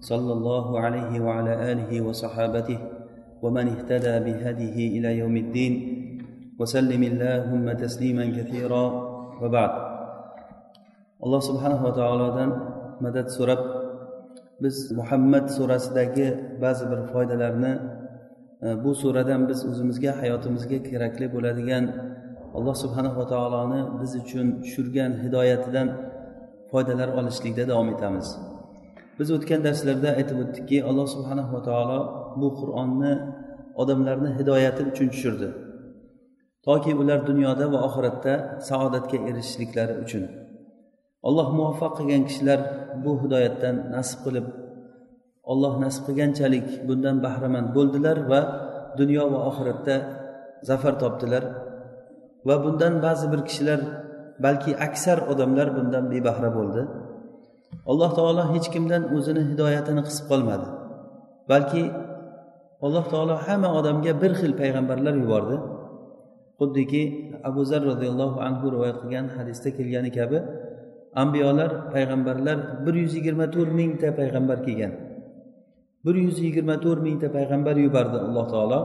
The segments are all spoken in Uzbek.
صلى الله عليه وعلى آله وصحابته ومن اهتدى بهديه إلى يوم الدين وسلم اللهم تسليما كثيرا وبعد alloh subhanava taolodan madad so'rab biz muhammad surasidagi ba'zi bir foydalarni e, bu suradan biz o'zimizga hayotimizga kerakli bo'ladigan alloh subhanava taoloni biz uchun tushirgan hidoyatidan foydalar olishlikda davom etamiz Biz o'tgan darslarda aytib o'tdikki alloh subhanava taolo bu qur'onni odamlarni hidoyati uchun tushirdi. Toki ular dunyoda va oxiratda saodatga erishishliklari uchun. Alloh muvaffaq qilgan kishilar bu hidoyatdan nasib qilib olloh nasib qilganchalik bundan bahramand bo'ldilar va dunyo va oxiratda zafar topdilar. Va bundan ba'zi bir kishilar balki aksar odamlar bundan bebahra bo'ldi. Alloh taolo hech kimdan o'zini hidoyatini qisib qolmadi. Balki alloh taolo hamma odamga bir xil payg'ambarlar yubordi. Xuddiki abu zar roziyallohu anhu rivoyat qilgan hadisda kelgani kabi ambiyolar payg'ambarlar bir yuz yigirma to'rt mingta payg'ambar kelgan. Bir yuz yigirma to'rt mingta payg'ambar yubordi alloh taolo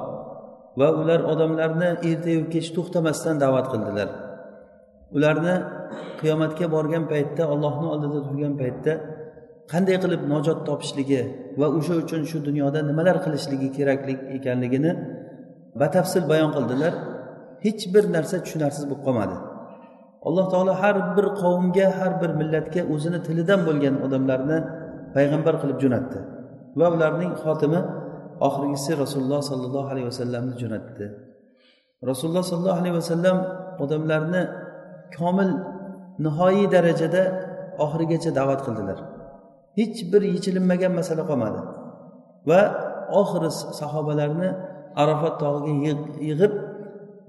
va ular odamlarni ertayu kech to'xtamasdan da'vat qildilar. Ularni qiyomatga borgan paytda ollohni oldida turgan paytda qanday qilib najot topishligi va o'sha uchun shu dunyoda nimalar qilishligi keraklik ekanligini batafsil bayon qildilar. Hech bir narsa tushunarsiz bo'lib qolmadi. Alloh taolo har bir qavmga har bir millatga o'zini tilidan bo'lgan odamlarni payg'ambar qilib jo'natdi va ularning xotimi oxirgisi rasululloh sollallohu alayhi vasallamni jo'natdi. Rasululloh sollallohu alayhi vasallam odamlarni komil nihoyiy darajada oxirigacha da'vat qildilar. Hech bir yechilinmagan masala qolmadi. Va oxiri sahobalarni arafat tog'iga yig'ib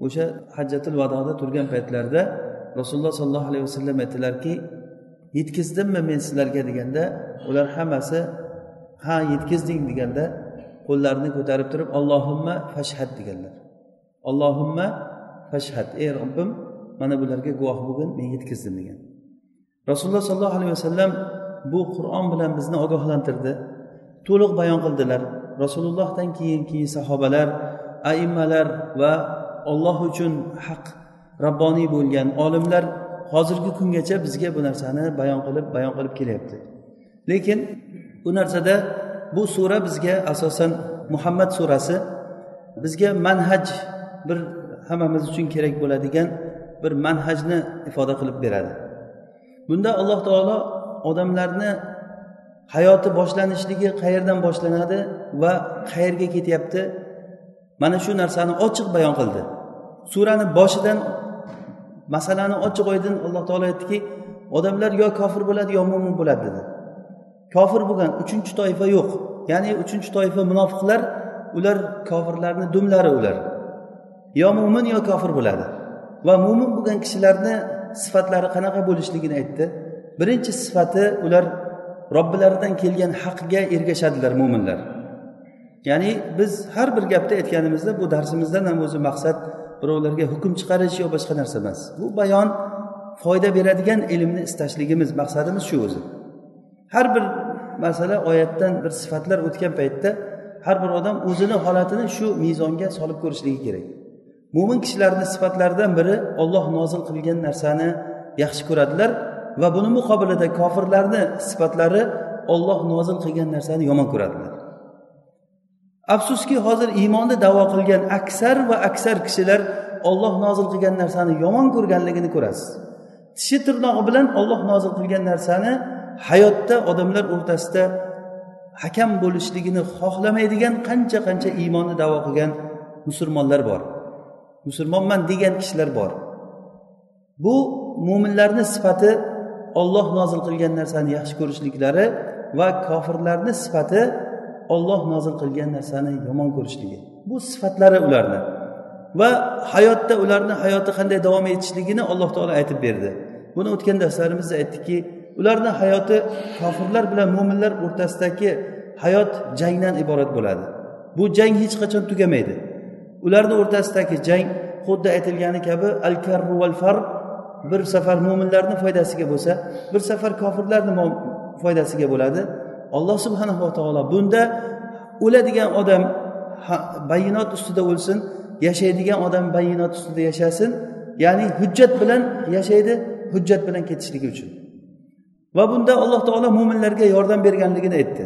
o'sha hajjatul vadoda turgan paytlarida rasululloh sollallohu alayhi vasallam aytdilarki yetkazdimmi men sizlarga? deganda ular hammasi ha yetkazding deganda qo'llarini ko'tarib turib allohimma fashhad deganlar. Allohimma fashhad ey robbim mana bularga guvoh bo'lgin men yetkazdim degan. Rasululloh sollallohu alayhi vasallam bu qur'on bilan bizni ogohlantirdi. To'liq bayon qildilar. Rasulullohdan keyin keyin sahobalar aimmalar va olloh uchun haq rabboniy bo'lgan olimlar hozirgi kungacha bizga bu narsani bayon qilib bayon qilib kelyapti. Lekin bu narsada bu sura bizga asosan muhammad surasi bizga manhaj bir hammamiz uchun kerak bo'ladigan bir manhajni ifoda qilib beradi. Bunda alloh taolo odamlarni hayoti boshlanishligi qayerdan boshlanadi va qayerga ketyapti? Mana shu narsani ochiq bayon qildi. Surani boshidan masalani ochiq oydin alloh taolo aytdiki odamlar yo kofir bo'ladi yo mo'min bo'ladi dedi. Kofir bo'lgan uchinchi toifa yo'q. Ya'ni uchinchi toifa munofiqlar ular kofirlarni dumlari ular. Yo mo'min yo kofir bo'ladi. Va mo'min bo'lgan kishilarni sifatlari qanaqa bo'lishligini aytdi. Birinchi sifati ular robbilaridan kelgan haqga ergashadilar mo'minlar ya'ni biz har bir gapda aytganimizda bu darsimizdan ham o'zi maqsad birovlarga hukm chiqarish yo boshqa narsa emas. Bu bayon foyda beradigan ilmni istashligimiz maqsadimiz shu o'zi. Har bir masala oyatdan bir sifatlar o'tgan paytda har bir odam o'zini holatini shu mezonga solib ko'rishligi kerak. Mo'min kishilarni sifatlaridan biri olloh nozil qilgan narsani yaxshi ko'radilar va buni muqobilida kofirlarni sifatlari olloh nozil qilgan narsani yomon ko'radilar. Afsuski hozir iymonni davo qilgan aksar va aksar kishilar olloh nozil qilgan narsani yomon ko'rganligini ko'rasiz. Tishi tirnog'i bilan olloh nozil qilgan narsani hayotda odamlar o'rtasida hakam bo'lishligini xohlamaydigan qancha qancha iymonni davo qilgan musulmonlar bor. Musulmonman degan kishilar bor. Bu mo'minlarni sifati olloh nozil qilgan narsani yaxshi ko'rishliklari va kofirlarni sifati olloh nozil qilgan narsani yomon ko'rishligi. Bu sifatlari ularni va hayotda ularni hayoti qanday davom etishligini alloh taolo aytib berdi. Buni o'tgan darslarimizda aytdikki ularni hayoti kofirlar bilan mo'minlar o'rtasidagi hayot jangdan iborat bo'ladi. Bu jang hech qachon tugamaydi. Ularni o'rtasidagi jang xuddi aytilgani kabi al karru val far bir safar mo'minlarni foydasiga bo'lsa bir safar kofirlarni foydasiga bo'ladi. Alloh subhanava taolo bunda o'ladigan odam bayonot ustida o'lsin yashaydigan odam bayonot ustida yashasin ya'ni hujjat bilan yashaydi hujjat bilan ketishligi uchun. Va bunda alloh taolo mo'minlarga yordam berganligini aytdi.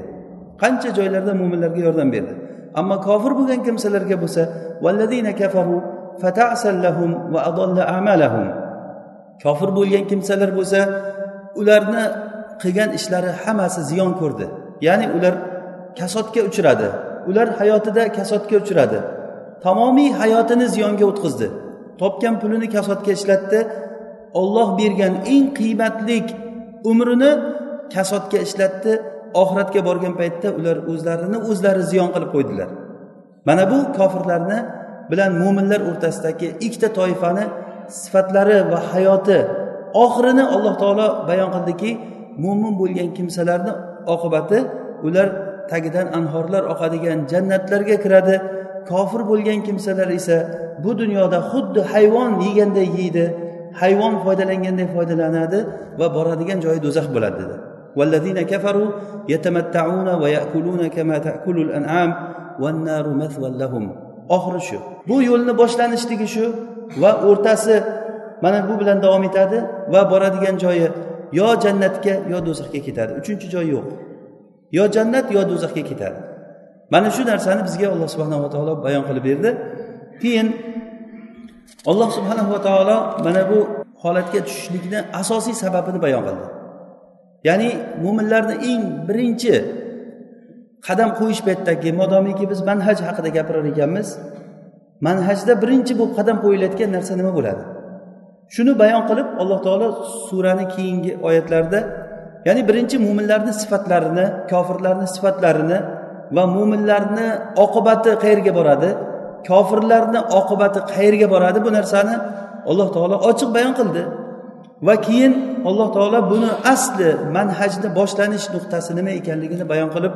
Qancha joylarda mo'minlarga yordam berdi? Ammo kofir bo'lgan kimsalarga bo'lsa kafaru va amalahum. Kofir bo'lgan kimsalar bo'lsa ularni qilgan ishlari hammasi ziyon ko'rdi. Ya'ni ular kasodga uchradi. Ular hayotida kasodga uchradi. Tamomiy hayotini ziyonga o'tkazdi. Topgan pulini kasodga ishlatdi. Olloh bergan eng qiymatli umrini kasodga ishlatdi. Oxiratga borgan paytda ular o'zlarini o'zlari ziyon qilib qo'ydilar. Mana bu kofirlarni bilan mo'minlar o'rtasidagi ikkita toifani sifatlari va hayoti oxirini alloh taolo bayon qildiki mo'min bo'lgan kimsalarni oqibati ular tagidan anhorlar oqadigan jannatlarga kiradi. Kofir bo'lgan kimsalar esa bu dunyoda xuddi hayvon yeganday yeydi hayvon foydalanganday foydalanadi va boradigan joyi do'zax bo'ladi dedi. والذين كفروا يتمتعون ويأكلون كما تأكل الأنعام والنار مثوى لهم oxiri shu bu yo'lni boshlanishligi shu va o'rtasi mana bu bilan davom etadi va boradigan joyi yo jannatga yo do'zaxga ketadi uchinchi joy yo'q yo jannat yo do'zaxga ketadi mana shu narsani bizga alloh subhanava taolo bayon qilib berdi keyin alloh subhanava taolo mana bu holatga tushishlikni asosiy sababini bayon qildi ya'ni mo'minlarni eng birinchi qadam qo'yish paytidagi modomiki biz manhaj haqida gapirar ekanmiz. Manhajda birinchi bo'lib qadam qo'yilayotgan narsa nima bo'ladi? Shuni bayon qilib alloh taolo surani keyingi oyatlarida ya'ni birinchi mo'minlarni sifatlarini kofirlarni sifatlarini va mo'minlarni oqibati qayerga boradi? Kofirlarni oqibati qayerga boradi? Bu narsani alloh taolo ochiq bayon qildi. Va keyin alloh taolo buni asli manhajni boshlanish nuqtasi nima ekanligini bayon qilib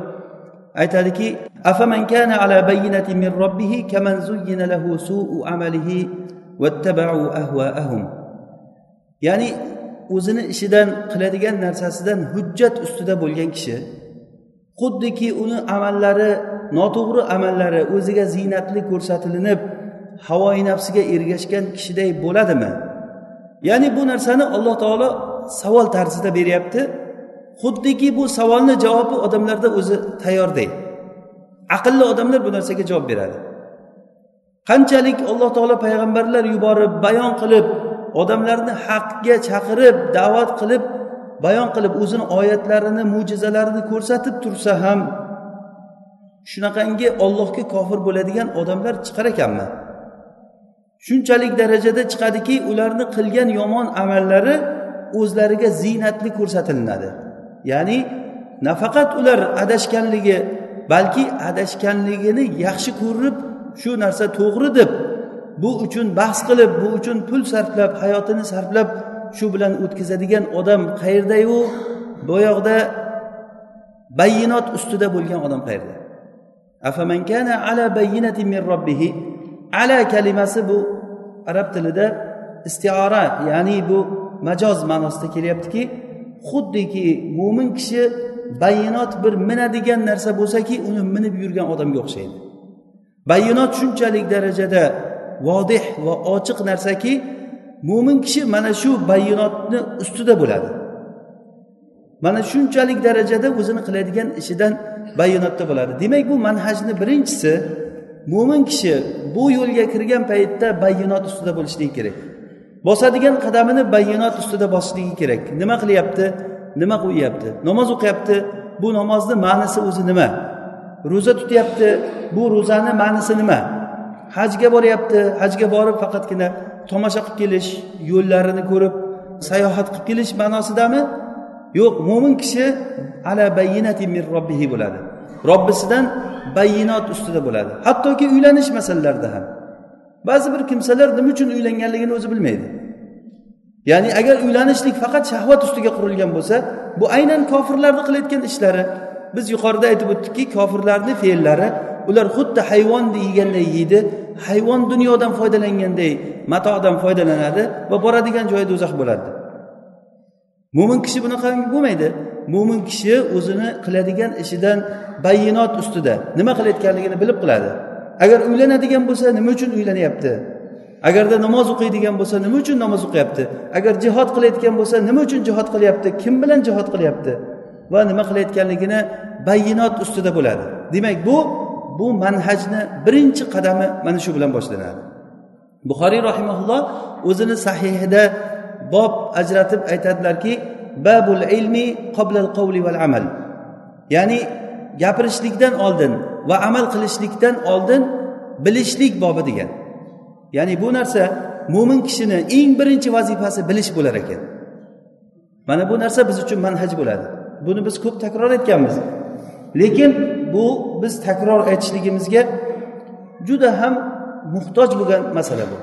aytadiki afaman kana ala bayyinatin min robbihi kaman zuyyina lahu su'u amalihi wattaba'u ahwaahum. Ya'ni o'zini ishidan qiladigan narsasidan hujjat ustida bo'lgan kishi xuddiki uni amallari noto'g'ri amallari o'ziga ziynatli ko'rsatilinib havoyi nafsiga ergashgan kishiday bo'ladimi? Ya'ni bu narsani alloh taolo savol tarzida beryapti. Xuddiki bu savolni javobi odamlarda o'zi tayyorday aqlli odamlar bu narsaga javob beradi. Qanchalik alloh taolo payg'ambarlar yuborib bayon qilib odamlarni haqga chaqirib da'vat qilib bayon qilib o'zini oyatlarini mo'jizalarini ko'rsatib tursa ham shunaqangi ollohga kofir bo'ladigan odamlar chiqar ekanmi? Shunchalik darajada chiqadiki ularni qilgan yomon amallari o'zlariga ziynatli ko'rsatilinadi ya'ni nafaqat ular adashganligi balki adashganligini yaxshi ko'rib shu narsa to'g'ri deb bu uchun bahs qilib bu uchun pul sarflab hayotini sarflab shu bilan o'tkazadigan odam qayerdayu? Boyoqda bayinot ustida bo'lgan odam qayerda? Afamankana ala bayyinatin min robbihi. Ala kalimasi bu arab tilida istiora ya'ni bu majoz ma'nosida kelyaptiki xuddiki mo'min kishi bayinot bir minadigan narsa bo'lsaki uni minib yurgan odamga o'xshaydi. Bayinot shunchalik darajada vodih va ochiq narsaki mo'min kishi mana shu bayinotni ustida bo'ladi. Mana shunchalik darajada o'zini qiladigan ishidan bayonotda bo'ladi. Demak bu manhajni birinchisi mo'min kishi bu yo'lga kirgan paytda bayonot ustida bo'lishligi kerak. Bosadigan qadamini bayonot ustida bosishligi kerak. Nima qilyapti? Nima qo'yyapti? Namoz o'qiyapti. Bu namozni ma'nisi o'zi nima? Ro'za tutyapti. Bu ro'zani ma'nisi nima? Hajga boryapti. Hajga borib faqatgina tomosha qilib kelish yo'llarini ko'rib sayohat qilib kelish ma'nosidami? Yo'q mo'min kishi ala bayyinati min robbihi bo'ladi. Robbisidan bayinot ustida bo'ladi. Hattoki uylanish masalalarida ham. Ba'zi bir kimsalar nima uchun uylanganligini o'zi bilmaydi. Ya'ni agar uylanishlik faqat shahvat ustiga qurilgan bo'lsa bu aynan kofirlarni qilayotgan ishlari. Biz yuqorida aytib o'tdikki kofirlarni fe'llari ular xuddi hayvonni yeganday yeydi hayvon dunyodan foydalanganday matodan foydalanadi va boradigan joyi do'zax bo'ladi mo'min kishi bunaqa bo'lmaydi. Mo'min kishi o'zini qiladigan ishidan bayinot ustida nima qilayotganligini bilib qiladi. Agar uylanadigan bo'lsa nima uchun uylanyapti? Agarda namoz o'qiydigan bo'lsa nima uchun namoz o'qiyapti? Agar jihod qilayotgan bo'lsa nima uchun jihod qilyapti? Kim bilan jihod qilyapti? Va nima qilayotganligini bayinot ustida bo'ladi. Demak bu bu manhajni birinchi qadami mana shu bilan boshlanadi. Buxoriy rahimaulloh o'zini sahihida bob ajratib aytadilarki babul ilmi qoblal qavli val amal. Ya'ni gapirishlikdan oldin va amal qilishlikdan oldin bilishlik bobi degan. Ya'ni bu narsa mo'min kishini eng birinchi vazifasi bilish bo'lar ekan. Mana bu narsa biz uchun manhaj bo'ladi. Buni biz ko'p takror aytganmiz. Lekin bu biz takror aytishligimizga juda ham muhtoj bo'lgan masala bu.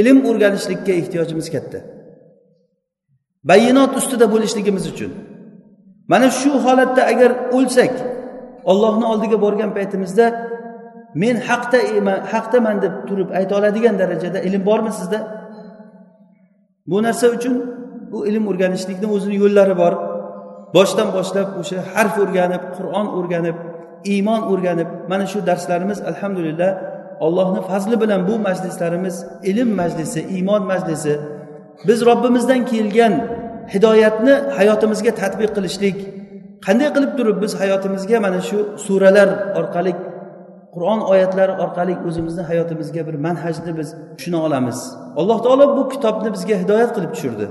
Ilm o'rganishlikka ehtiyojimiz katta. Bayinot ustida bo'lishligimiz uchun. Mana shu holatda agar o'lsak ollohni oldiga borgan paytimizda men haqda haqdaman deb turib ayta oladigan darajada ilm bormi sizda bu narsa uchun bu ilm o'rganishlikni o'zini yo'llari bor. Boshdan boshlab o'sha harf o'rganib qur'on o'rganib iymon o'rganib mana shu darslarimiz alhamdulillah allohni fazli bilan bu majlislarimiz ilm majlisi iymon majlisi biz robbimizdan kelgan hidoyatni hayotimizga tadbiq qilishlik. Qanday qilib turib biz hayotimizga mana shu suralar orqali qur'on oyatlari orqali o'zimizni hayotimizga bir manhajni biz tushuna olamiz? Alloh taolo bu kitobni bizga hidoyat qilib tushirdi.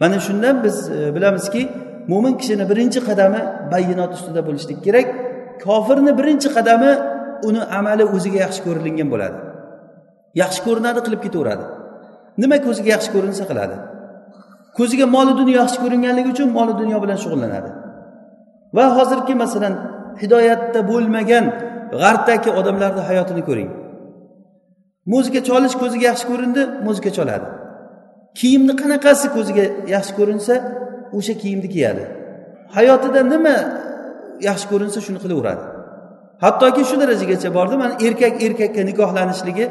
Mana shundan biz e, bilamizki mo'min kishini birinchi qadami bayinot ustida bo'lishlik kerak. Kofirni birinchi qadami uni amali o'ziga yaxshi ko'rilingan bo'ladi. Yaxshi ko'rinadi qilib ketaveradi. Nima ko'ziga yaxshi ko'rinsa qiladi. Ko'ziga moli dunyo yaxshi ko'ringanligi uchun moli dunyo bilan shug'ullanadi. Va hozirgi masalan hidoyatda bo'lmagan g'arbdagi odamlarni hayotini ko'ring. Muzika cholish ko'ziga yaxshi ko'rindi muzika choladi. Kiyimni qanaqasi ko'ziga yaxshi ko'rinsa o'sha kiyimni kiyadi. Hayotida nima yaxshi ko'rinsa shuni qilaveradi. Hattoki shu darajagacha bordi mana erkak erkakka nikohlanishligi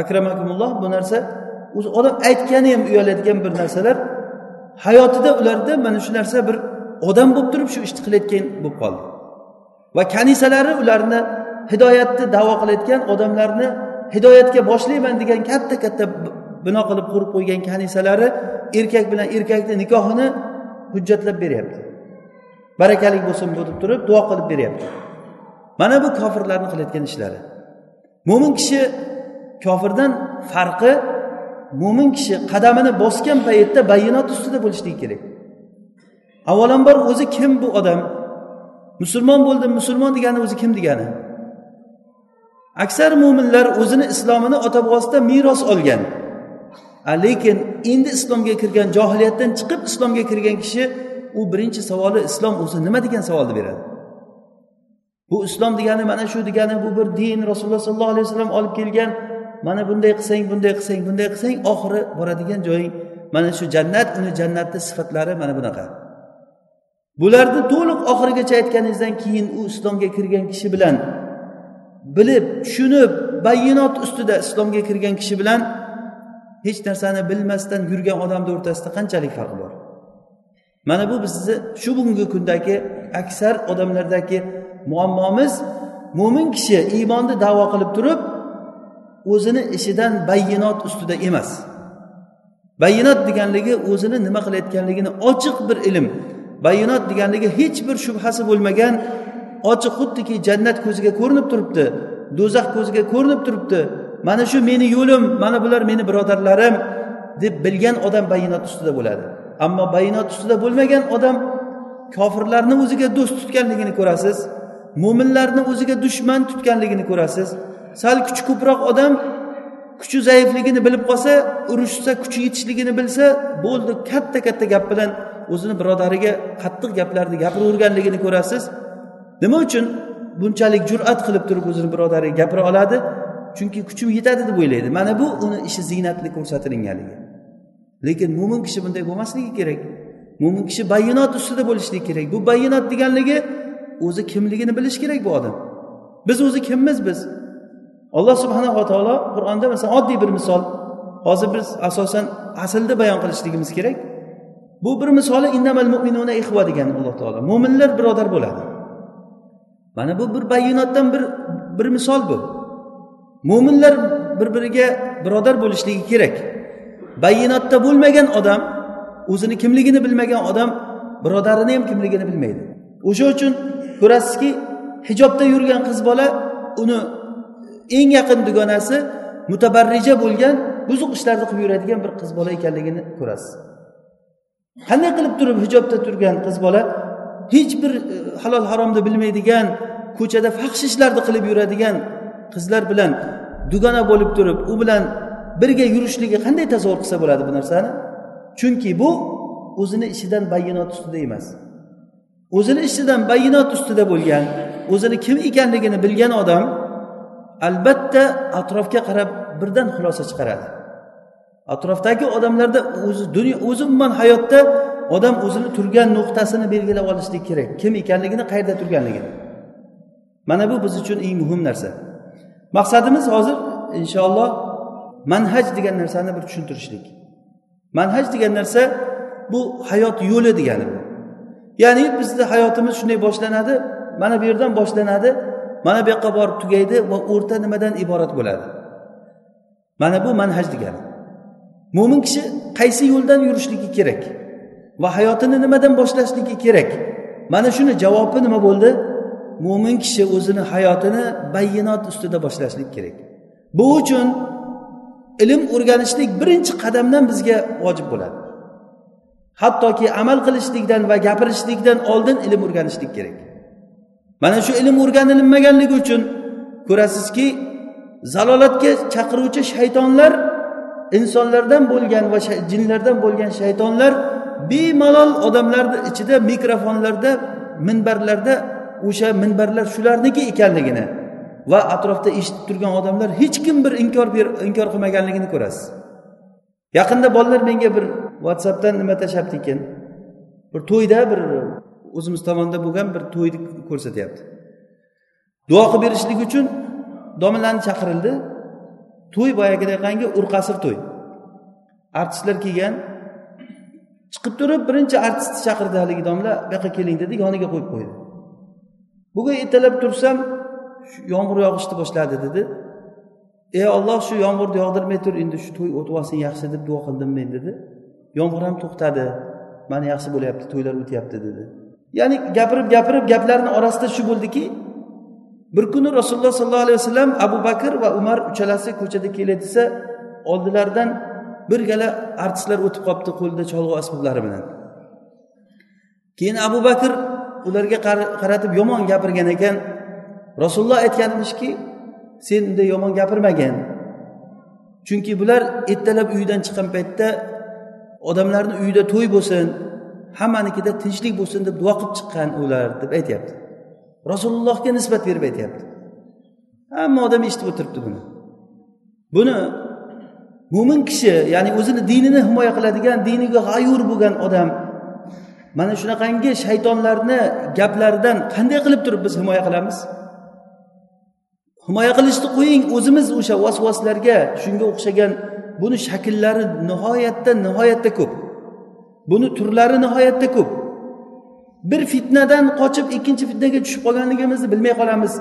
akramakumulloh bu narsa o'zi odam aytgani ham uyaladigan bir narsalar hayotida ularda mana shu narsa bir odam bo'lib turib shu ishni qilayotgan bo'lib qoldi. Va kanisalari ularni hidoyatni davo qilayotgan odamlarni hidoyatga boshlayman degan katta katta bino qilib qurib qo'ygan kanisalari erkak bilan erkakni nikohini hujjatlab beryapti. Barakali bo'lsin bu deb turib duo qilib beryapti. Mana bu kofirlarni qilayotgan ishlari. Mo'min kishi kofirdan farqi mo'min kishi qadamini bosgan paytda bayinot ustida bo'lishligi kerak. Avvalambor o'zi kim bu odam? Musulmon bo'ldim musulmon degani o'zi kim degani? Aksar mo'minlar o'zini islomini ota bobosidan meros olgan lekin endi islomga kirgan johiliyatdan chiqib islomga kirgan kishi u birinchi savoli islom o'zi nima degan savolni beradi? Bu islom degani mana shu degani bu bir din rasululloh sollallohu alayhi vasallam olib kelgan mana bunday qilsang bunday qilsang bunday qilsang oxiri boradigan joying mana shu jannat uni jannatni sifatlari mana bunaqa. Bularni to'liq oxirigacha aytganingizdan keyin u islomga kirgan kishi bilan bilib tushunib bayinot ustida islomga kirgan kishi bilan hech narsani bilmasdan yurgan odamni o'rtasida qanchalik farq bor? Mana bu bizni shu bugungi kundagi aksar odamlardagi muammomiz. Mo'min kishi iymonni davo qilib turib o'zini ishidan bayinot ustida emas. Bayinot deganligi o'zini nima qilayotganligini ochiq bir ilm. Bayinot deganligi hech bir shubhasi bo'lmagan ochiq xuddiki jannat ko'ziga ko'rinib turibdi do'zax ko'ziga ko'rinib turibdi. Mana shu meni yo'lim mana bular meni birodarlarim deb bilgan odam bayinot ustida bo'ladi. Ammo bayinot ustida bo'lmagan odam kofirlarni o'ziga do'st tutganligini ko'rasiz mo'minlarni o'ziga dushman tutganligini ko'rasiz sal kuchi ko'proq odam kuchi zaifligini bilib qolsa urushsa kuchi yetishligini bilsa bo'ldi katta katta gap bilan o'zini birodariga qattiq gaplarni gapiraverganligini ko'rasiz. Nima uchun bunchalik jur'at qilib turib o'zini birodariga gapira oladi? Chunki kuchim yetadi deb o'ylaydi. Mana bu uni ishi ziynatli ko'rsatilinganligi lekin mo'min kishi bunday bo'lmasligi kerak. Mo'min kishi bayonot ustida bo'lishligi kerak. Bu bayonot deganligi o'zi kimligini bilish kerak bu odam. Biz o'zi kimmiz biz? Alloh subhanava taolo qur'onda masalan oddiy bir misol. Hozir biz asosan aslda bayon qilishligimiz kerak. Bu bir misoli innamal mu'minuna ihva degan alloh taolo. Mo'minlar birodar bo'ladi. Mana bu bir bayonotdan bir bir misol bu. Mo'minlar bir biriga birodar bo'lishligi kerak. Bayinotda bo'lmagan odam o'zini kimligini bilmagan odam birodarini ham kimligini bilmaydi. O'sha uchun ko'rasizki hijobda yurgan qiz bola uni eng yaqin dugonasi mutabarrija bo'lgan buzuq ishlarni qilib yuradigan bir qiz bola ekanligini ko'rasiz. Qanday qilib turib hijobda turgan qiz bola hech bir e, halol haromni bilmaydigan ko'chada faxsh ishlarni qilib yuradigan qizlar bilan dugona bo'lib turib u bilan birga yurishligi qanday tasavvur qilsa bo'ladi bu narsani? Chunki bu o'zini ishidan bayinot ustida emas. O'zini ishidan bayinot ustida bo'lgan o'zini kim ekanligini bilgan odam albatta atrofga qarab birdan xulosa chiqaradi. Atrofdagi odamlarda o'zi dunyo o'zi umuman hayotda odam o'zini turgan nuqtasini belgilab olishlik kerak. Kim ekanligini qayerda turganligini. Mana bu biz uchun eng muhim narsa. Maqsadimiz hozir inshaalloh manhaj degan narsani bir tushuntirishlik. Manhaj degan narsa bu hayot yo'li degani bu. Ya'ni bizni hayotimiz shunday boshlanadi mana bu yerdan boshlanadi. Mana bu yoqqa borib tugaydi va o'rta nimadan iborat bo'ladi. Mana bu manhaj degani. Mo'min kishi qaysi yo'ldan yurishligi kerak va hayotini nimadan boshlashligi kerak? Mana shuni javobi nima bo'ldi? Mo'min kishi o'zini hayotini bayinot ustida boshlashlik kerak. Bu uchun ilm o'rganishlik birinchi qadamdan bizga vojib bo'ladi. Hattoki amal qilishlikdan va gapirishlikdan oldin ilm o'rganishlik kerak. Mana shu ilm o'rganilmaganligi uchun ko'rasizki zalolatga chaqiruvchi shaytonlar insonlardan bo'lgan va jinlardan bo'lgan shaytonlar bemalol odamlarni ichida mikrofonlarda minbarlarda o'sha minbarlar shularniki ekanligini va atrofda eshitib turgan odamlar hech kim bir inkor inkor qilmaganligini ko'rasiz. Yaqinda bolalar menga bir whatsappdan nima tashlabdi ekan? Bir to'yda bir o'zimiz tomonda bo'lgan bir to'yni ko'rsatyapti duo qilib berishlik uchun domlalarni chaqirildi. To'y boyagidaqangi urqasir to'y. Artistlar kelgan chiqib turib birinchi artistni chaqirdi haligi domla bu yoqqa keling dedi yoniga qo'yib qo'ydi. Bugun ertalab tursam yomg'ir yog'ishni boshladi dedi. Ey olloh shu yomg'irni yog'dirmay tur endi shu to'y o'tib olsin yaxshi deb duo qildim men dedi. Yomg'ir ham to'xtadi mana yaxshi bo'lyapti to'ylar o'tyapti dedi. Ya'ni gapirib gapirib gaplarni orasida shu bo'ldiki bir kuni rasululloh sollallohu alayhi vasallam abu bakr va umar uchalasi ko'chada kelay desa oldilaridan bir gala artistlar o'tib qolibdi qo'lida cholg'u asboblari bilan. Keyin abu bakr ularga qaratib yomon gapirgan ekan. Rasululloh aytgan emishki sen unday yomon gapirmagin. Chunki bular ertalab uyidan chiqqan paytda odamlarni uyida to'y bo'lsin hammanikida tinchlik bo'lsin deb duo qilib chiqqan ular deb aytyapti. Rasulullohga nisbat berib aytyapti. Hamma odam eshitib o'tiribdi buni. Buni mo'min kishi ya'ni o'zini dinini himoya qiladigan diniga g'ayur bo'lgan odam mana shunaqangi shaytonlarni gaplaridan qanday qilib turib biz himoya qilamiz? Himoya qilishni qo'ying o'zimiz o'sha vasvaslarga shunga o'xshagan buni shakllari nihoyatda nihoyatda ko'p. Buni turlari nihoyatda ko'p. Bir fitnadan qochib ikkinchi fitnaga tushib qolganligimizni bilmay qolamiz.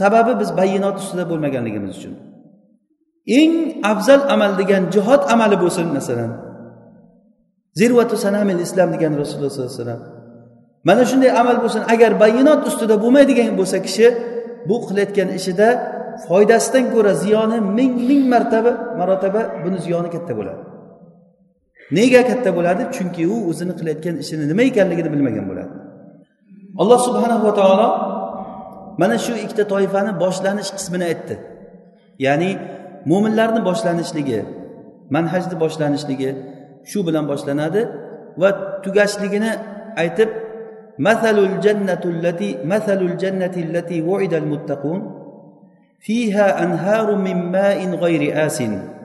Sababi biz bayinot ustida bo'lmaganligimiz uchun. Eng afzal amal degan jihod amali bo'lsin masalan. Zirvatu sanamil islom degan rasululloh sollallohu alayhi vasallam. Mana shunday amal bo'lsin agar bayinot ustida bo'lmaydigan bo'lsa kishi bu qilayotgan ishida foydasidan ko'ra ziyoni ming ming martaba marotaba buni ziyoni katta bo'ladi. nega katta bo'ladi chunki u o'zini qilayotgan ishini nima ekanligini bilmagan bo'ladi. Alloh subhanahu va taolo mana shu ikkita toifani boshlanish qismini aytdi. Ya'ni mo'minlarni boshlanishligi manhajni boshlanishligi shu bilan boshlanadi va tugashligini aytib masalul jannatullati masalul jannati allati vu'ida al muttaqun fiha anharu min ma'in g'ayri asin.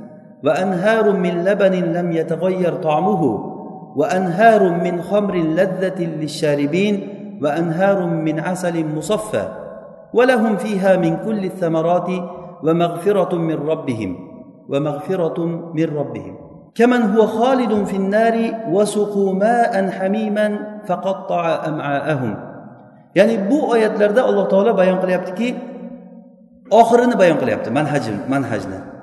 وأنهار من لبن لم يتغير طعمه وأنهار من خمر لذة للشاربين وأنهار من عسل مصفى ولهم فيها من كل الثمرات ومغفرة من ربهم ومغفرة من ربهم. كمن هو خالد في النار وسقوا ماء حميما فقطع أمعاءهم. ya'ni bu oyatlarda alloh taolo bayon qilyaptiki oxirini bayon qilyapti manhaj manhajni.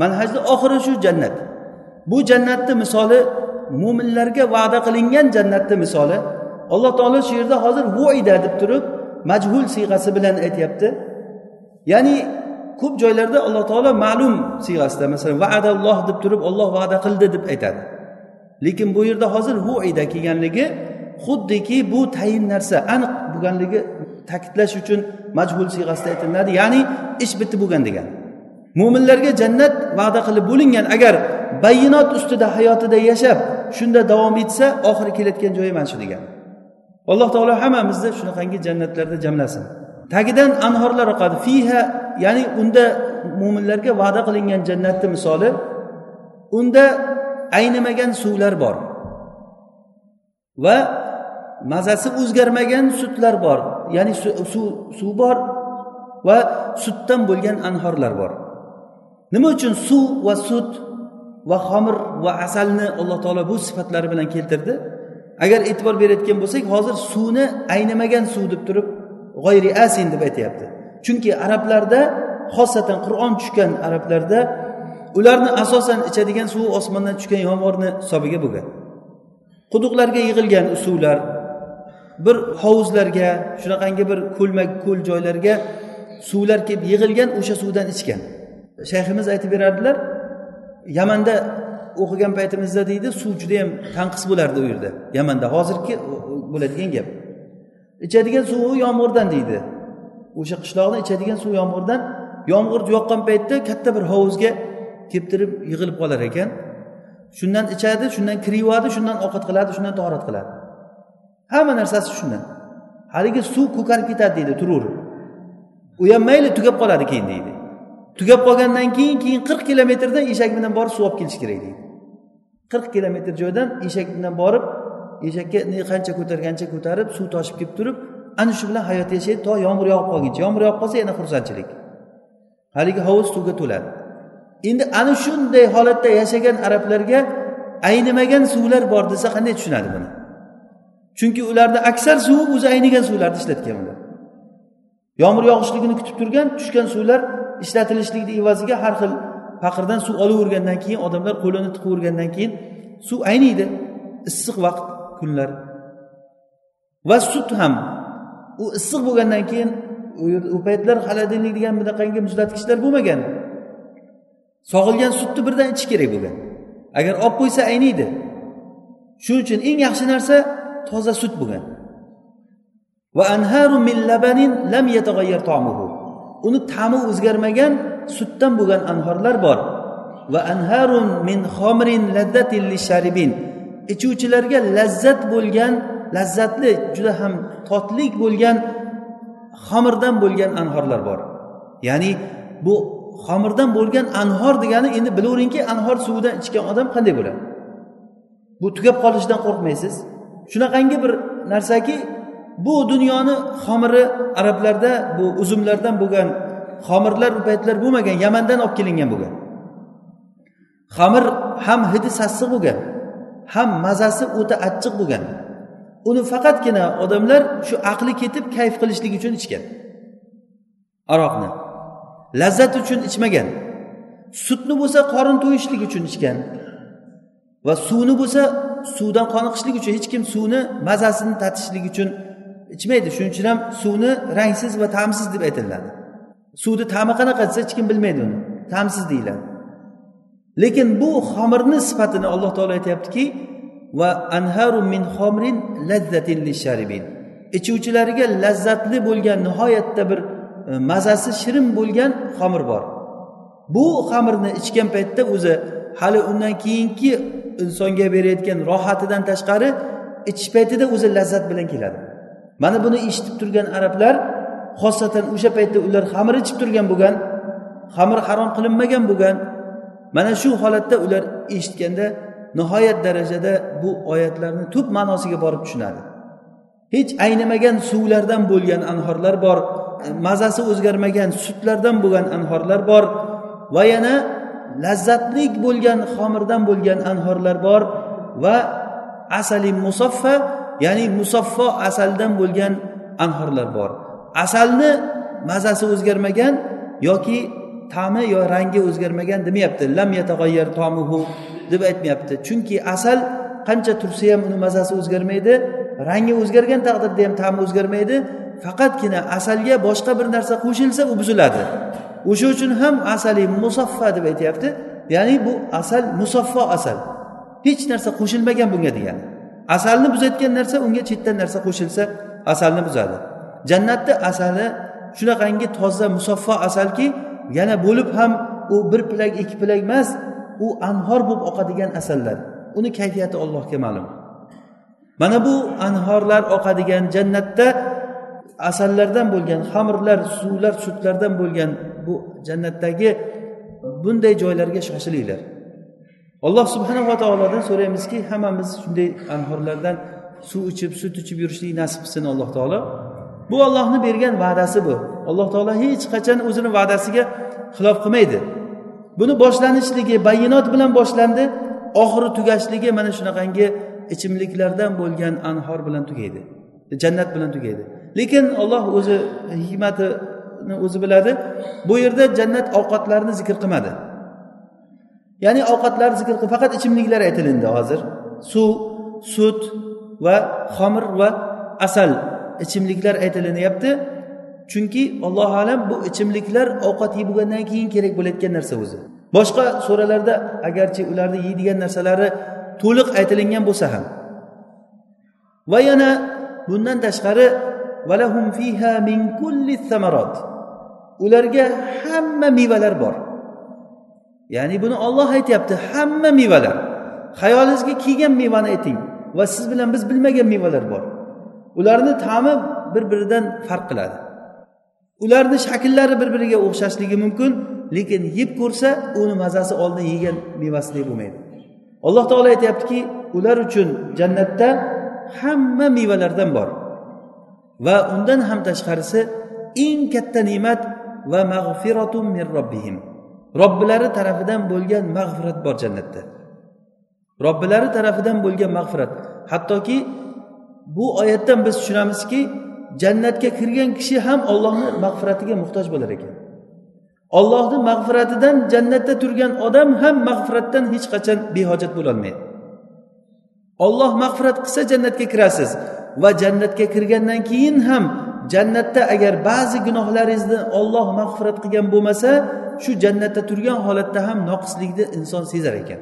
Manhajni oxiri shu jannat. Bu jannatni misoli mo'minlarga va'da qilingan jannatni misoli. Alloh taolo shu yerda hozir voida deb turib majhul siyg'asi bilan aytyapti. Ya'ni ko'p joylarda alloh taolo ma'lum siyg'asida masalan vaadalloh deb turib olloh va'da qildi deb aytadi. Lekin bu yerda hozir voida kelganligi xuddiki bu tayin narsa aniq bo'lganligi ta'kidlash uchun majhul siyg'asida aytiladi ya'ni ish bitti bo'lgan degan mo'minlarga jannat va'da qilib bo'lingan. Agar bayinot ustida hayotida yashab shunda davom etsa oxiri kelayotgan joyi mana shu degan. Alloh taolo hammamizni shunaqangi jannatlarda jamlasin. Tagidan anhorlar oqadi. Fiha ya'ni unda mo'minlarga va'da qilingan jannatni misoli unda aynimagan suvlar bor. Va mazasi o'zgarmagan sutlar bor. Ya'ni suv suv bor va sutdan bo'lgan anhorlar bor. Nima uchun suv va sut va xomir va asalni alloh taolo bu sifatlari bilan keltirdi? Agar e'tibor berayotgan bo'lsak hozir suvni aynimagan suv deb turib g'oyri asin deb aytyapti. Chunki arablarda xosatan qur'on tushgan arablarda ularni asosan ichadigan suvi osmondan tushgan yomg'irni hisobiga bo'lgan quduqlarga yig'ilgan suvlar bir hovuzlarga shunaqangi bir ko'lmak ko'l joylarga suvlar kelib yig'ilgan o'sha suvdan ichgan. Shayximiz aytib berardilar yamanda o'qigan paytimizda deydi suv judayam tanqis bo'lardi u yerda. Yamanda hozirgi bo'ladigan gap. Ichadigan suvi yomg'irdan deydi. O'sha qishloqni ichadigan suv yomg'irdan yomg'ir yoqqan paytda katta bir hovuzga keltirib yig'ilib qolar ekan. Shundan ichadi shundan kiriyadi shundan ovqat qiladi shundan tahorat qiladi. Hamma narsasi shundan. Haligi suv ko'karib ketadi deydi turaverib u ham mayli tugab qoladi keyin deydi. Tugab qolgandan keyin keyin qirq kilometrdan eshak bilan borib suv olib kelish kerak deydi. Qirq kilometr joydan eshak bilan borib eshakka qancha ko'targancha ko'tarib suv toshib kelib turib ana shu bilan hayot yashaydi. To yomg'ir yog'ib qolguncha yomg'ir yog'ib qolsa yana xursandchilik. Haligi hovuz suvga to'ladi. Endi ana shunday holatda yashagan arablarga aynimagan suvlar bor desa qanday tushunadi buni? Chunki ularni aksar suvi o'zi aynigan suvlarni ishlatgan ular. Yomg'ir yog'ishligini kutib turgan tushgan suvlar ishlatilishlikni evaziga har xil faqirdan suv olavergandan keyin odamlar qo'lini tiqavergandan keyin suv ayniydi. Issiq vaqt kunlar. Va sut ham. U issiq bo'lgandan keyin u paytlar xolodilnik degan bunaqangi muzlatgichlar bo'lmagan. Sog'ilgan sutni birdan ichish kerak bo'lgan. Agar olib qo'ysa ayniydi. Shuning uchun eng yaxshi narsa toza sut bo'lgan. Va anharu min labanin lam yataghayyar ta'muhu. Uni ta'mi o'zgarmagan sutdan bo'lgan anhorlar bor. Va anharun min xomrin lazzatin lisharibin ichuvchilarga lazzat bo'lgan lazzatli juda ham totlik bo'lgan xomirdan bo'lgan anhorlar bor. Ya'ni bu xomirdan bo'lgan anhor degani endi bilaveringki anhor suvidan ichgan odam qanday bo'ladi? Bu tugab qolishidan qo'rqmaysiz. Shunaqangi bir narsaki bu dunyoni xomiri arablarda bu uzumlardan bo'lgan xomirlar u paytlar bo'lmagan yamandan olib kelingan bo'lgan. Xamir ham hidi sassiq bo'lgan ham mazasi o'ta achchiq bo'lgan. Uni faqatgina odamlar shu aqli ketib kayf qilishlik uchun ichgan. Aroqni lazzat uchun ichmagan sutni bo'lsa qorin to'yishlik uchun ichgan va suvni bo'lsa suvdan qoniqishlik uchun hech kim suvni mazasini tatishlik uchun ichmaydi. Shuning uchun ham suvni rangsiz va ta'msiz deb aytiladi. Suvni ta'mi qanaqa desa hech kim bilmaydi uni. Ta'msiz deyiladi. Lekin bu xomirni sifatini alloh taolo aytyaptiki va anharu min xomrin lazzatin lisharibin. Ichuvchilariga lazzatli bo'lgan nihoyatda bir e, mazasi shirin bo'lgan xomir bor. Bu xamirni ichgan paytda o'zi hali undan keyingi insonga berayotgan rohatidan tashqari ichish paytida o'zi lazzat bilan keladi. Mana buni eshitib turgan arablar xosatan o'sha paytda ular xamir ichib turgan bo'lgan xamir harom qilinmagan bo'lgan. Mana shu holatda ular eshitganda nihoyat darajada bu oyatlarni tub ma'nosiga borib tushunadi. Hech aynimagan suvlardan bo'lgan anhorlar bor mazasi o'zgarmagan sutlardan bo'lgan anhorlar bor va yana lazzatlik bo'lgan xomirdan bo'lgan anhorlar bor va asali musaffa ya'ni musaffo asaldan bo'lgan anhorlar bor. Asalni mazasi o'zgarmagan yoki ta'mi yo rangi o'zgarmagan demayapti. Lam yatag'ayyar tomuhu deb aytmayapti. Chunki asal qancha tursa ham uni mazasi o'zgarmaydi rangi o'zgargan taqdirda ham ta'mi o'zgarmaydi. Faqatgina asalga boshqa bir narsa qo'shilsa u buziladi. O'sha uchun ham asali musaffa deb aytyapti. Ya'ni bu asal musaffo asal. Hech narsa qo'shilmagan bunga degani. Asalni buzayotgan narsa unga chetdan narsa qo'shilsa asalni buzadi. Jannatni asali shunaqangi toza musaffo asalki yana bo'lib ham u bir pilak ikki pilak emas u anhor bo'lib oqadigan asallar. Uni kayfiyati allohga ma'lum. Mana bu anhorlar oqadigan jannatda asallardan bo'lgan xamirlar suvlar sutlardan bo'lgan bu jannatdagi bunday joylarga shoshilinglar. Alloh subhanava taolodan so'raymizki hammamiz shunday anhorlardan suv ichib sut ichib yurishlik nasib qilsin alloh taolo. Bu ollohni bergan va'dasi bu. Alloh taolo hech qachon o'zini va'dasiga xilof qilmaydi. Buni boshlanishligi bayinot bilan boshlandi oxiri tugashligi mana shunaqangi ichimliklardan bo'lgan anhor bilan tugaydi jannat bilan tugaydi. Lekin olloh o'zi hikmatini o'zi biladi bu yerda jannat ovqatlarini zikr qilmadi. Ya'ni ovqatlar zikr qilib faqat ichimliklar aytilindi hozir. Suv sut va xomir va asal ichimliklar aytilinyapti. Chunki allohu alam bu ichimliklar ovqat yeb bo'lgandan keyin kerak bo'layotgan narsa o'zi. Boshqa suralarda agarchi ularni yeydigan narsalari to'liq aytilingan bo'lsa ham. Va yana bundan tashqari valahum fiha min kulli samarot ularga hamma mevalar bor. Ya'ni buni olloh aytyapti hamma mevalar. Xayolingizga kelgan mevani ayting va siz bilan biz bilmagan mevalar bor. Ularni ta'mi bir biridan farq qiladi. Ularni shakllari bir biriga o'xshashligi mumkin lekin yeb ko'rsa uni mazasi oldin yegan mevasidek bo'lmaydi. Alloh taolo aytyaptiki ular uchun jannatda hamma mevalardan bor. Va undan ham tashqarisi eng katta ne'mat va mag'firatun min robbihim. Robbilari tarafidan bo'lgan mag'firat bor jannatda. Robbilari tarafidan bo'lgan mag'firat. Hattoki bu oyatdan biz tushunamizki jannatga kirgan kishi ham ollohni mag'firatiga muhtoj bo'lar ekan. Ollohni mag'firatidan jannatda turgan odam ham mag'firatdan hech qachon behojat bo'lolmaydi olloh mag'firat qilsa jannatga kirasiz va jannatga kirgandan keyin ham jannatda agar ba'zi gunohlaringizni olloh mag'firat qilgan bo'lmasa shu jannatda turgan holatda ham noqislikni inson sezar ekan.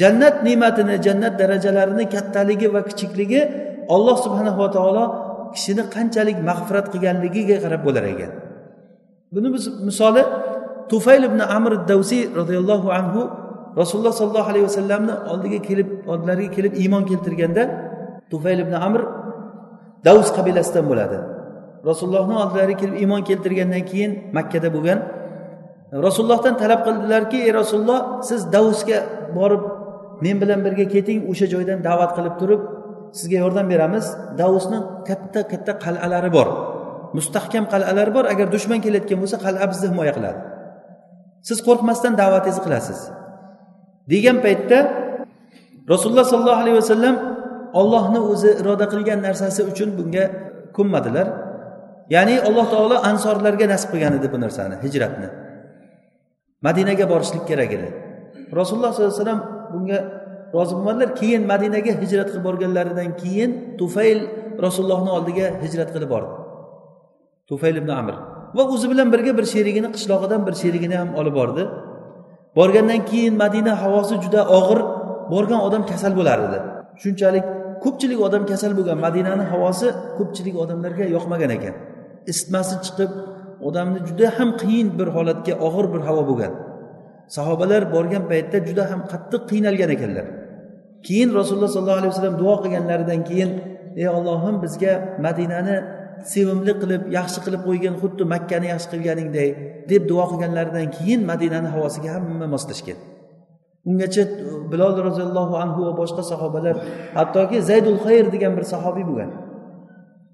Jannat ne'matini jannat darajalarini kattaligi va kichikligi olloh subhanava taolo kishini qanchalik mag'firat qilganligiga qarab bo'lar ekan. Buni biz misoli tufayl ibn amr davsiy roziyallohu anhu rasululloh sollallohu alayhi vasallamni oldiga kelib oldilariga kelib iymon keltirganda tufayl ibn amr davs qabilasidan bo'ladi. Rasulullohni oldilariga kelib iymon keltirgandan keyin makkada bo'lgan. Rasulullohdan talab qildilarki ey rasululloh siz davusga borib men bilan birga keting o'sha joydan da'vat qilib turib sizga yordam beramiz. Davusni katta katta qal'alari bor mustahkam qal'alari bor. Agar dushman kelayotgan bo'lsa qal'a bizni himoya qiladi. Siz qo'rqmasdan da'vatingizni qilasiz. Degan paytda rasululloh sollallohu alayhi vasallam ollohni o'zi iroda qilgan narsasi uchun bunga ko'nmadilar. Ya'ni alloh taolo ansorlarga nasib qilgan edi bu narsani hijratni. Madinaga borishlik kerak edi. Rasululloh sollallohu alayhi vasallam bunga rozi bo'lmadilar. Keyin madinaga hijrat qilib borganlaridan keyin tufayl rasulullohni oldiga hijrat qilib bordi. Tufayl ibn amr. Va o'zi bilan birga bir sherigini qishlog'idan bir sherigini ham olib bordi. Borgandan keyin madina havosi juda og'ir borgan odam kasal bo'lar edi. Shunchalik ko'pchilik odam kasal bo'lgan madinani havosi ko'pchilik odamlarga yoqmagan ekan. Isitmasi chiqib odamni juda ham qiyin bir holatga og'ir bir havo bo'lgan. Sahobalar borgan paytda juda ham qattiq qiynalgan ekanlar. Keyin rasululloh sollallohu alayhi vasallam duo qilganlaridan keyin ey ollohim bizga madinani sevimli qilib yaxshi qilib qo'ygin xuddi makkani yaxshi qilganingdek deb duo qilganlaridan keyin madinani havosiga hamma moslashgan. Ungacha bilol roziyallohu anhu va boshqa sahobalar hattoki zaydul xayr degan bir sahobiy bo'lgan.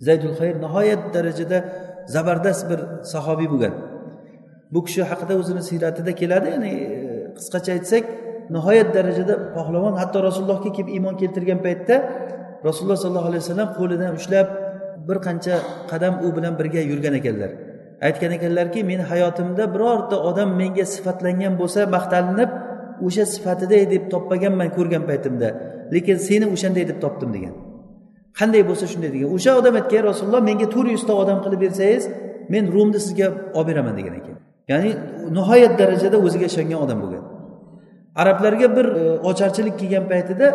Zaydul xayr nihoyat darajada zabardast bir sahobiy bo'lgan. Bu kishi haqida o'zini siyratida keladi ya'ni e, qisqacha aytsak nihoyat darajada pahlavon. Hatto rasulullohga kelib iymon keltirgan paytda rasululloh sollallohu alayhi vasallam qo'lidan ushlab bir qancha qadam u bilan birga yurgan ekanlar. Aytgan ekanlarki meni hayotimda birorta odam menga sifatlangan bo'lsa maqtalinib o'sha sifatiday deb topmaganman ko'rgan paytimda. Lekin seni o'shanday deb topdim degan. Qanday bo'lsa shunday degan. O'sha odam aytgan rasululloh menga to'rt yuzta odam qilib bersangiz men rumni sizga olib beraman degan ekan. Ya'ni nihoyat darajada o'ziga ishongan odam bo'lgan. Arablarga bir e, ocharchilik kelgan paytida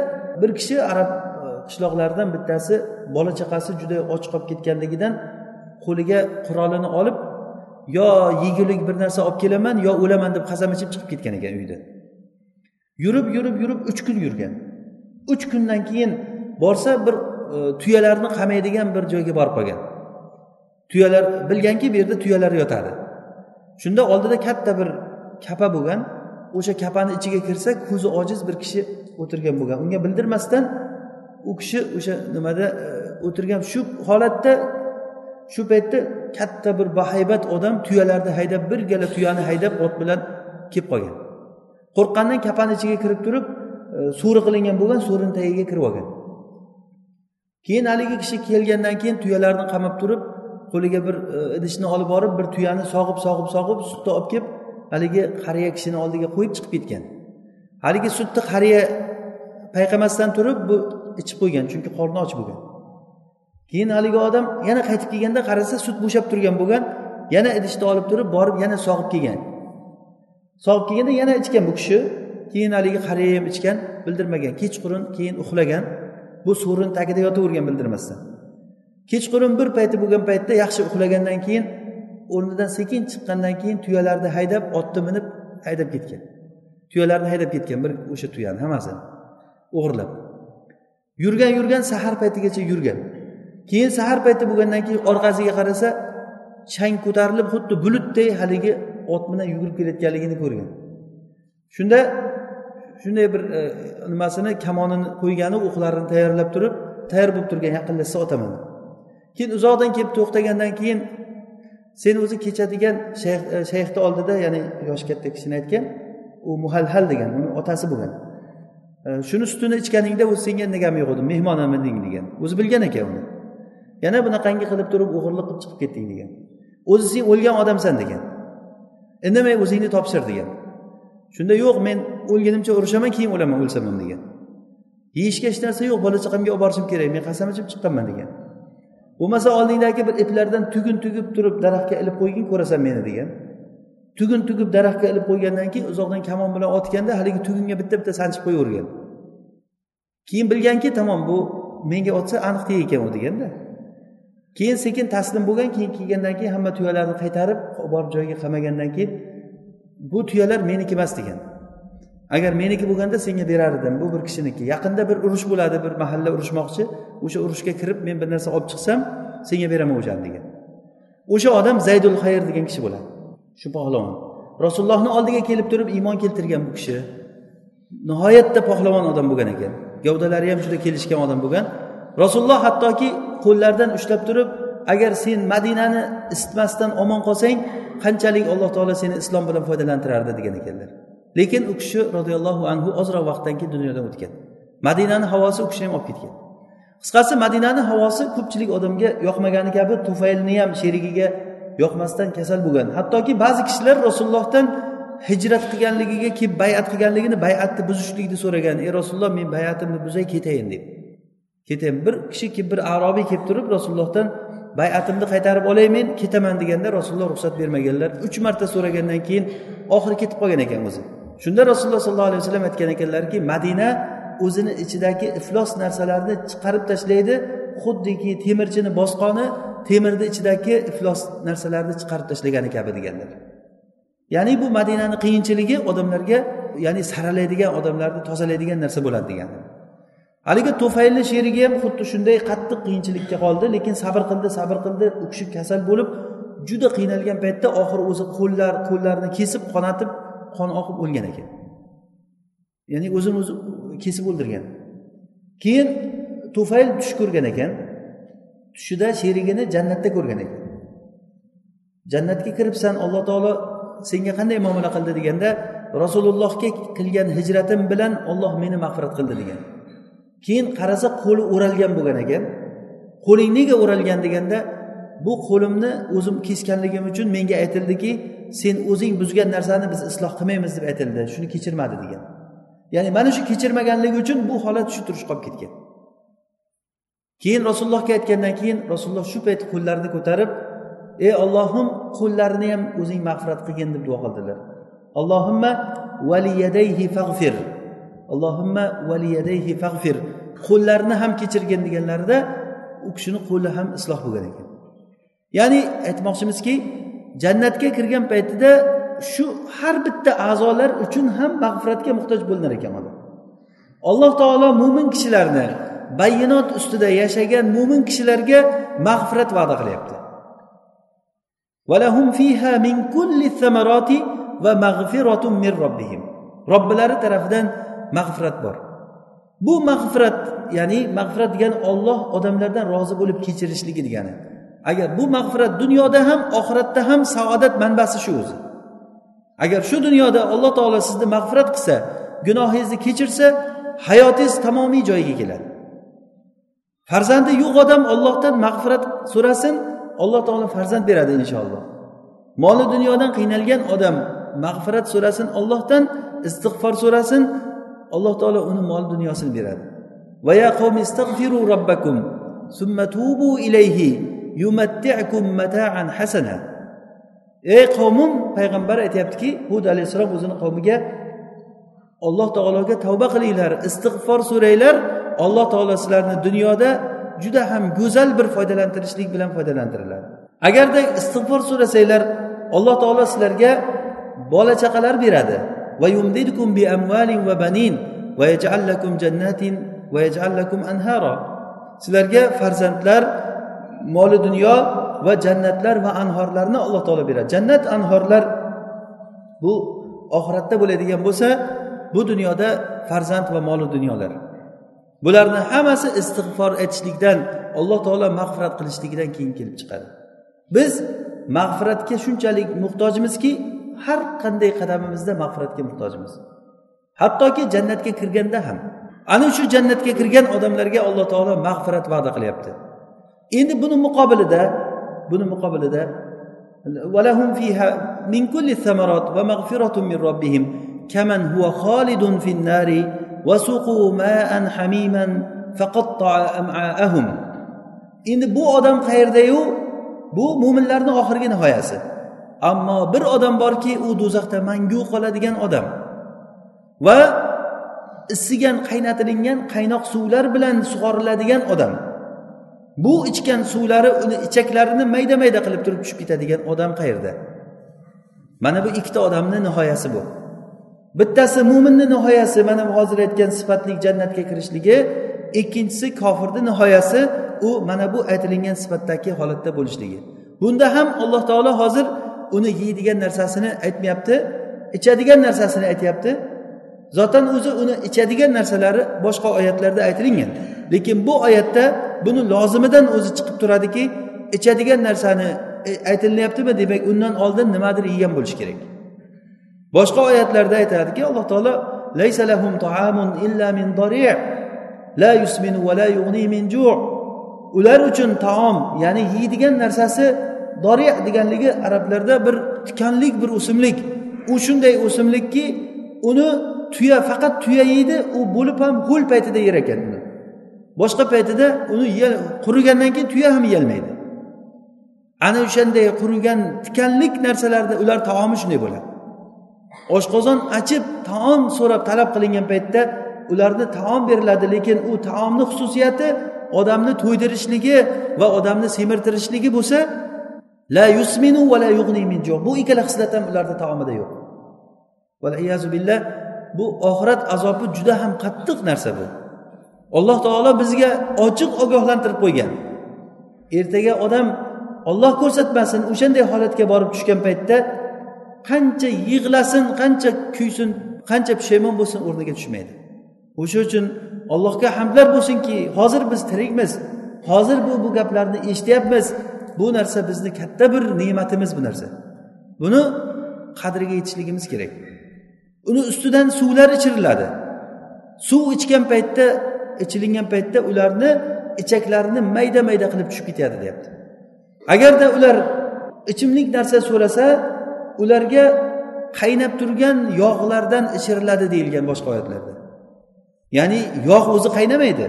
bir kishi arab e, qishloqlaridan bittasi bola chaqasi juda och qolib ketganligidan qo'liga qurolini olib yo yegulik bir narsa olib kelaman yo o'laman deb qasam ichib chiqib ketgan ekan uydan yurib yurib yurib uch kun yurgan. Uch kundan keyin borsa bir E, tuyalarni qamaydigan bir joyga borib qolgan. Tuyalar bilganki bu yerda tuyalar yotadi. Shunda oldida katta bir kapa bo'lgan o'sha kapani ichiga kirsa ko'zi ojiz bir kishi o'tirgan bo'lgan. Unga bildirmasdan u kishi o'sha nimada e, o'tirgan shu holatda shu paytda katta bir bahaybat odam tuyalarni haydab bir gala tuyani haydab ot bilan kelib qolgan. Qo'rqqandan kapani ichiga kirib turib e, so'ri qilingan bo'lgan so'rini tagiga kirib olgan. Keyin haligi kishi kelgandan keyin tuyalarni qamab turib qo'liga bir e, idishni olib borib bir tuyani sog'ib sog'ib sog'ib sutni olib kelib haligi qariya kishini oldiga qo'yib chiqib ketgan. Haligi sutni qariya payqamasdan turib bu ichib qo'ygan chunki qorni och bo'lgan. Keyin haligi odam yana qaytib kelganda qarasa sut bo'shab turgan bo'lgan yana idishni olib turib borib yana sog'ib kelgan. Sog'ib kelganda yana ichgan bu kishi keyin haligi qariya ham ichgan bildirmagan kechqurun keyin uxlagan. Bu suvrini tagida yotavergan bildirmasdan. Kechqurun bir payti bo'lgan paytda yaxshi uxlagandan keyin o'rnidan sekin chiqqandan keyin tuyalarni haydab otni minib haydab ketgan. Tuyalarni haydab ketgan bir o'sha tuyani hammasini o'g'irlab. Yurgan yurgan sahar paytigacha yurgan. Keyin sahar payti bo'lgandan keyin orqasiga qarasa chang ko'tarilib xuddi bulutday haligi ot bilan yugurib kelayotganligini ko'rgan. Shunda shunday bir e, nimasini kamonini qo'ygani o'qlarini tayyorlab turib tayyor bo'lib turgan yaqinlashsa otaman. Keyin uzoqdan kelib to'xtagandan keyin sen o'zi kechadigan shayx e, shayxni oldida ya'ni yoshi katta kishini aytgan u muhalhal degan uni otasi bo'lgan. E, shuni sutini ichganingda o'zi senga nigam yo'q edi mehmon degan. O'zi bilgan ekan uni. Yana bunaqangi qilib turib o'g'irlik qilib chiqib ketding degan. O'zi sen o'lgan odamsan degan. Indamay o'zingni topshir degan. Shunda yo'q men o'lgunimcha urushaman keyin o'laman o'lsam ham degan. Yeyishga hech narsa yo'q bola chaqamga olib borishim kerak men qasam ichib chiqqanman degan. Bo'lmasa oldingdagi bir iplardan tugun tugib turib daraxtga ilib qo'ygin ko'rasan meni degan. Tugun tugib daraxtga ilib qo'ygandan keyin uzoqdan kamon bilan otganda haligi tugunga bitta bitta sanchib qo'yavergan. Keyin bilganki tamom bu menga otsa aniq teg ekan u deganda. Keyin sekin taslim bo'lgan keyin kelgandan keyin hamma tuyalarni qaytarib borib joyiga qamagandan keyin bu tuyalar meniki emas degan. Agar meniki bo'lganda senga berar edim bu bir kishiniki. Yaqinda bir urush bo'ladi bir mahalla urushmoqchi. O'sha urushga kirib men bir narsa olib chiqsam senga beraman o'shani degan. O'sha odam zaydul xayr degan kishi bo'ladi. Shu pahlavon. Rasulullohni oldiga kelib turib iymon keltirgan bu kishi nihoyatda pahlavon odam bo'lgan ekan. Gavdalari ham juda kelishgan odam bo'lgan. Rasululloh hattoki qo'llaridan ushlab turib agar sen madinani isitmasdan omon qolsang qanchalik alloh taolo seni islom bilan foydalantirardi? degan ekanlar. Lekin u kishi roziyallohu anhu ozroq vaqtdan keyin dunyodan o'tgan. Madinani havosi u kishini ham olib ketgan. Qisqasi madinani havosi ko'pchilik odamga yoqmagani kabi tufaylni ham sherigiga yoqmasdan kasal bo'lgan. Hattoki ba'zi kishilar rasulullohdan hijrat qilganligiga kelib bayat qilganligini bayatni buzishlikni so'ragan. Ey rasululloh men bayatimni buzay ketayin deb. Ketayin bir kishi kelib bir arobiy kelib turib rasulullohdan bayatimni qaytarib olay men ketaman deganda rasululloh ruxsat bermaganlar. Uch marta so'ragandan keyin oxiri ketib qolgan ekan o'zi. Shunda rasululloh sollallohu alayhi vasallam aytgan ekanlarki madina o'zini ichidagi iflos narsalarni chiqarib tashlaydi xuddiki temirchini bosqoni temirni ichidagi iflos narsalarni chiqarib tashlagani kabi deganlar. Ya'ni bu madinani qiyinchiligi odamlarga ya'ni saralaydigan odamlarni tozalaydigan narsa bo'ladi degan haligi tufaylni sherigi ham xuddi shunday qattiq qiyinchilikka qoldi lekin sabr qildi sabr qildi u kishi kasal bo'lib juda qiynalgan paytda oxiri o'zi qo'llar qo'llarini kesib qonatib qon oqib o'lgan ekan. Ya'ni o'zini o'zi kesib o'ldirgan. Keyin tufayl tush ko'rgan ekan. Tushida sherigini jannatda ko'rgan ekan. Jannatga kiribsan alloh taolo senga qanday muomala qildi deganda rasulullohga qilgan hijratim bilan olloh meni mag'firat qildi degan. Keyin qarasa qo'li o'ralgan bo'lgan ekan. Qo'ling nega o'ralgan deganda bu qo'limni o'zim kesganligim uchun menga aytildiki sen o'zing buzgan narsani biz isloh qilmaymiz deb aytildi. Shuni kechirmadi degan. Ya'ni mana shu kechirmaganligi uchun bu holat shu turish qolib ketgan. Keyin rasulullohga aytgandan keyin rasululloh shu payt qo'llarini ko'tarib ey ollohim qo'llarini ham o'zing mag'firat qilgin deb duo qildilar. Allohimma valiyadayhi fag'fir allohimma valiyadayhi fag'fir qo'llarini ham kechirgin deganlarida u kishini qo'li ham isloh bo'lgan ekan. Ya'ni aytmoqchimizki jannatga kirgan paytida shu har bitta a'zolar uchun ham mag'firatga muhtoj bo'linar ekan odam. Alloh taolo mo'min kishilarni bayinot ustida yashagan mo'min kishilarga mag'firat va'da qilyapti. Robbilari tarafidan mag'firat bor. Bu mag'firat ya'ni mag'firat degani olloh odamlardan rozi bo'lib kechirishligi degani. Agar bu mag'firat dunyoda ham oxiratda ham saodat manbasi shu o'zi. Agar shu dunyoda alloh taolo sizni mag'firat qilsa gunohingizni kechirsa hayotingiz tamomiy joyiga keladi. Farzandi yo'q odam ollohdan mag'firat so'rasin alloh taolo farzand beradi inshaalloh. Moli dunyodan qiynalgan odam mag'firat so'rasin ollohdan istig'for so'rasin alloh taolo uni mol dunyosini beradi. Va ya qavmi istag'firu robbakum summa tubu ilayhi. Mata'an hasana ey qavmim payg'ambar aytyaptiki hud alayhissalom o'zini qavmiga alloh taologa tavba qilinglar istig'for so'ranglar alloh taolo sizlarni dunyoda juda ham go'zal bir foydalantirishlik bilan foydalantiriladi agarda istig'for so'rasanglar alloh taolo sizlarga bola chaqalar beradi va yumdidkum bi amvalin va banin va yaj'al lakum jannatin va yaj'al lakum anhara sizlarga farzandlar moli dunyo va jannatlar va anhorlarni alloh taolo beradi. Jannat anhorlar bu oxiratda bo'ladigan bo'lsa bu dunyoda farzand va moli dunyolar. Bularni hammasi istig'for aytishlikdan alloh taolo mag'firat qilishligidan keyin kelib chiqadi. Biz mag'firatga shunchalik muhtojmizki har qanday qadamimizda mag'firatga muhtojmiz hattoki jannatga kirganda ham ana shu jannatga kirgan odamlarga alloh taolo mag'firat va'da qilyapti. endi buni muqobilida buni muqobilida valahum fiha min kulli samarat va mag'firatun min robbihim kaman huwa xolidun fin nari va ma'an hamiman faqatta'a am'a'ahum. Endi bu odam qayerdayu? Bu mo'minlarni oxirgi nihoyasi. Ammo bir odam borki u do'zaxda mangu qoladigan odam. Va isigan qaynatilingan qaynoq suvlar bilan sug'oriladigan odam. Bu ichgan suvlari uni ichaklarini mayda mayda qilib turib tushib ketadigan odam qayerda? Mana bu ikkita odamni nihoyasi bu. Bittasi mo'minni nihoyasi mana hozir aytgan sifatli jannatga kirishligi ikkinchisi kofirni nihoyasi u mana bu aytilingan sifatdagi holatda bo'lishligi. Bunda ham alloh taolo hozir uni yeydigan narsasini aytmayapti ichadigan narsasini aytyapti. Zotan o'zi uni ichadigan narsalari boshqa oyatlarda aytilingan lekin bu oyatda buni lozimidan o'zi chiqib turadiki ichadigan narsani e, aytilyaptimi demak undan oldin nimadir yegan bo'lishi kerak. Boshqa oyatlarda aytadiki alloh taolo laysa lahum taamun illa min dari' la yusminu va la yughni min ju' ular uchun taom ya'ni yeydigan narsasi dori deganligi arablarda bir tikanlik bir o'simlik. U shunday o'simlikki uni tuya faqat tuya yeydi u bo'lib ham ho'l paytida yer ekan. uni boshqa paytida uni qurigandan keyin tuya ham yeyolmaydi ana o'shanday qurigan tikanlik narsalarda ular taomi shunday bo'ladi. Oshqozon achib taom so'rab talab qilingan paytda ularni taom beriladi lekin u taomni xususiyati odamni to'ydirishligi va odamni semirtirishligi bo'lsa la yusminu va la yug'ni min bu ikkala xislat ham ularni taomida yo'q. Billah bu oxirat azobi juda ham qattiq narsa bu. Alloh taolo bizga ochiq ogohlantirib qo'ygan. Ertaga odam olloh ko'rsatmasin o'shanday holatga borib tushgan paytda qancha yig'lasin qancha kuysin qancha pushaymon bo'lsin o'rniga tushmaydi. O'sha uchun allohga hamdlar bo'lsinki hozir biz tirikmiz. Hozir bu bu gaplarni eshityapmiz. Bu narsa bizni katta bir ne'matimiz bu narsa. Buni qadriga yetishligimiz kerak. Uni ustidan suvlar ichiriladi. Suv ichgan paytda ichilingan paytda ularni ichaklarini mayda mayda qilib tushib ketadi deyapti. Agarda ular ichimlik narsa so'rasa ularga qaynab turgan yog'lardan ichiriladi deyilgan boshqa oyatlarda. Ya'ni yog' o'zi qaynamaydi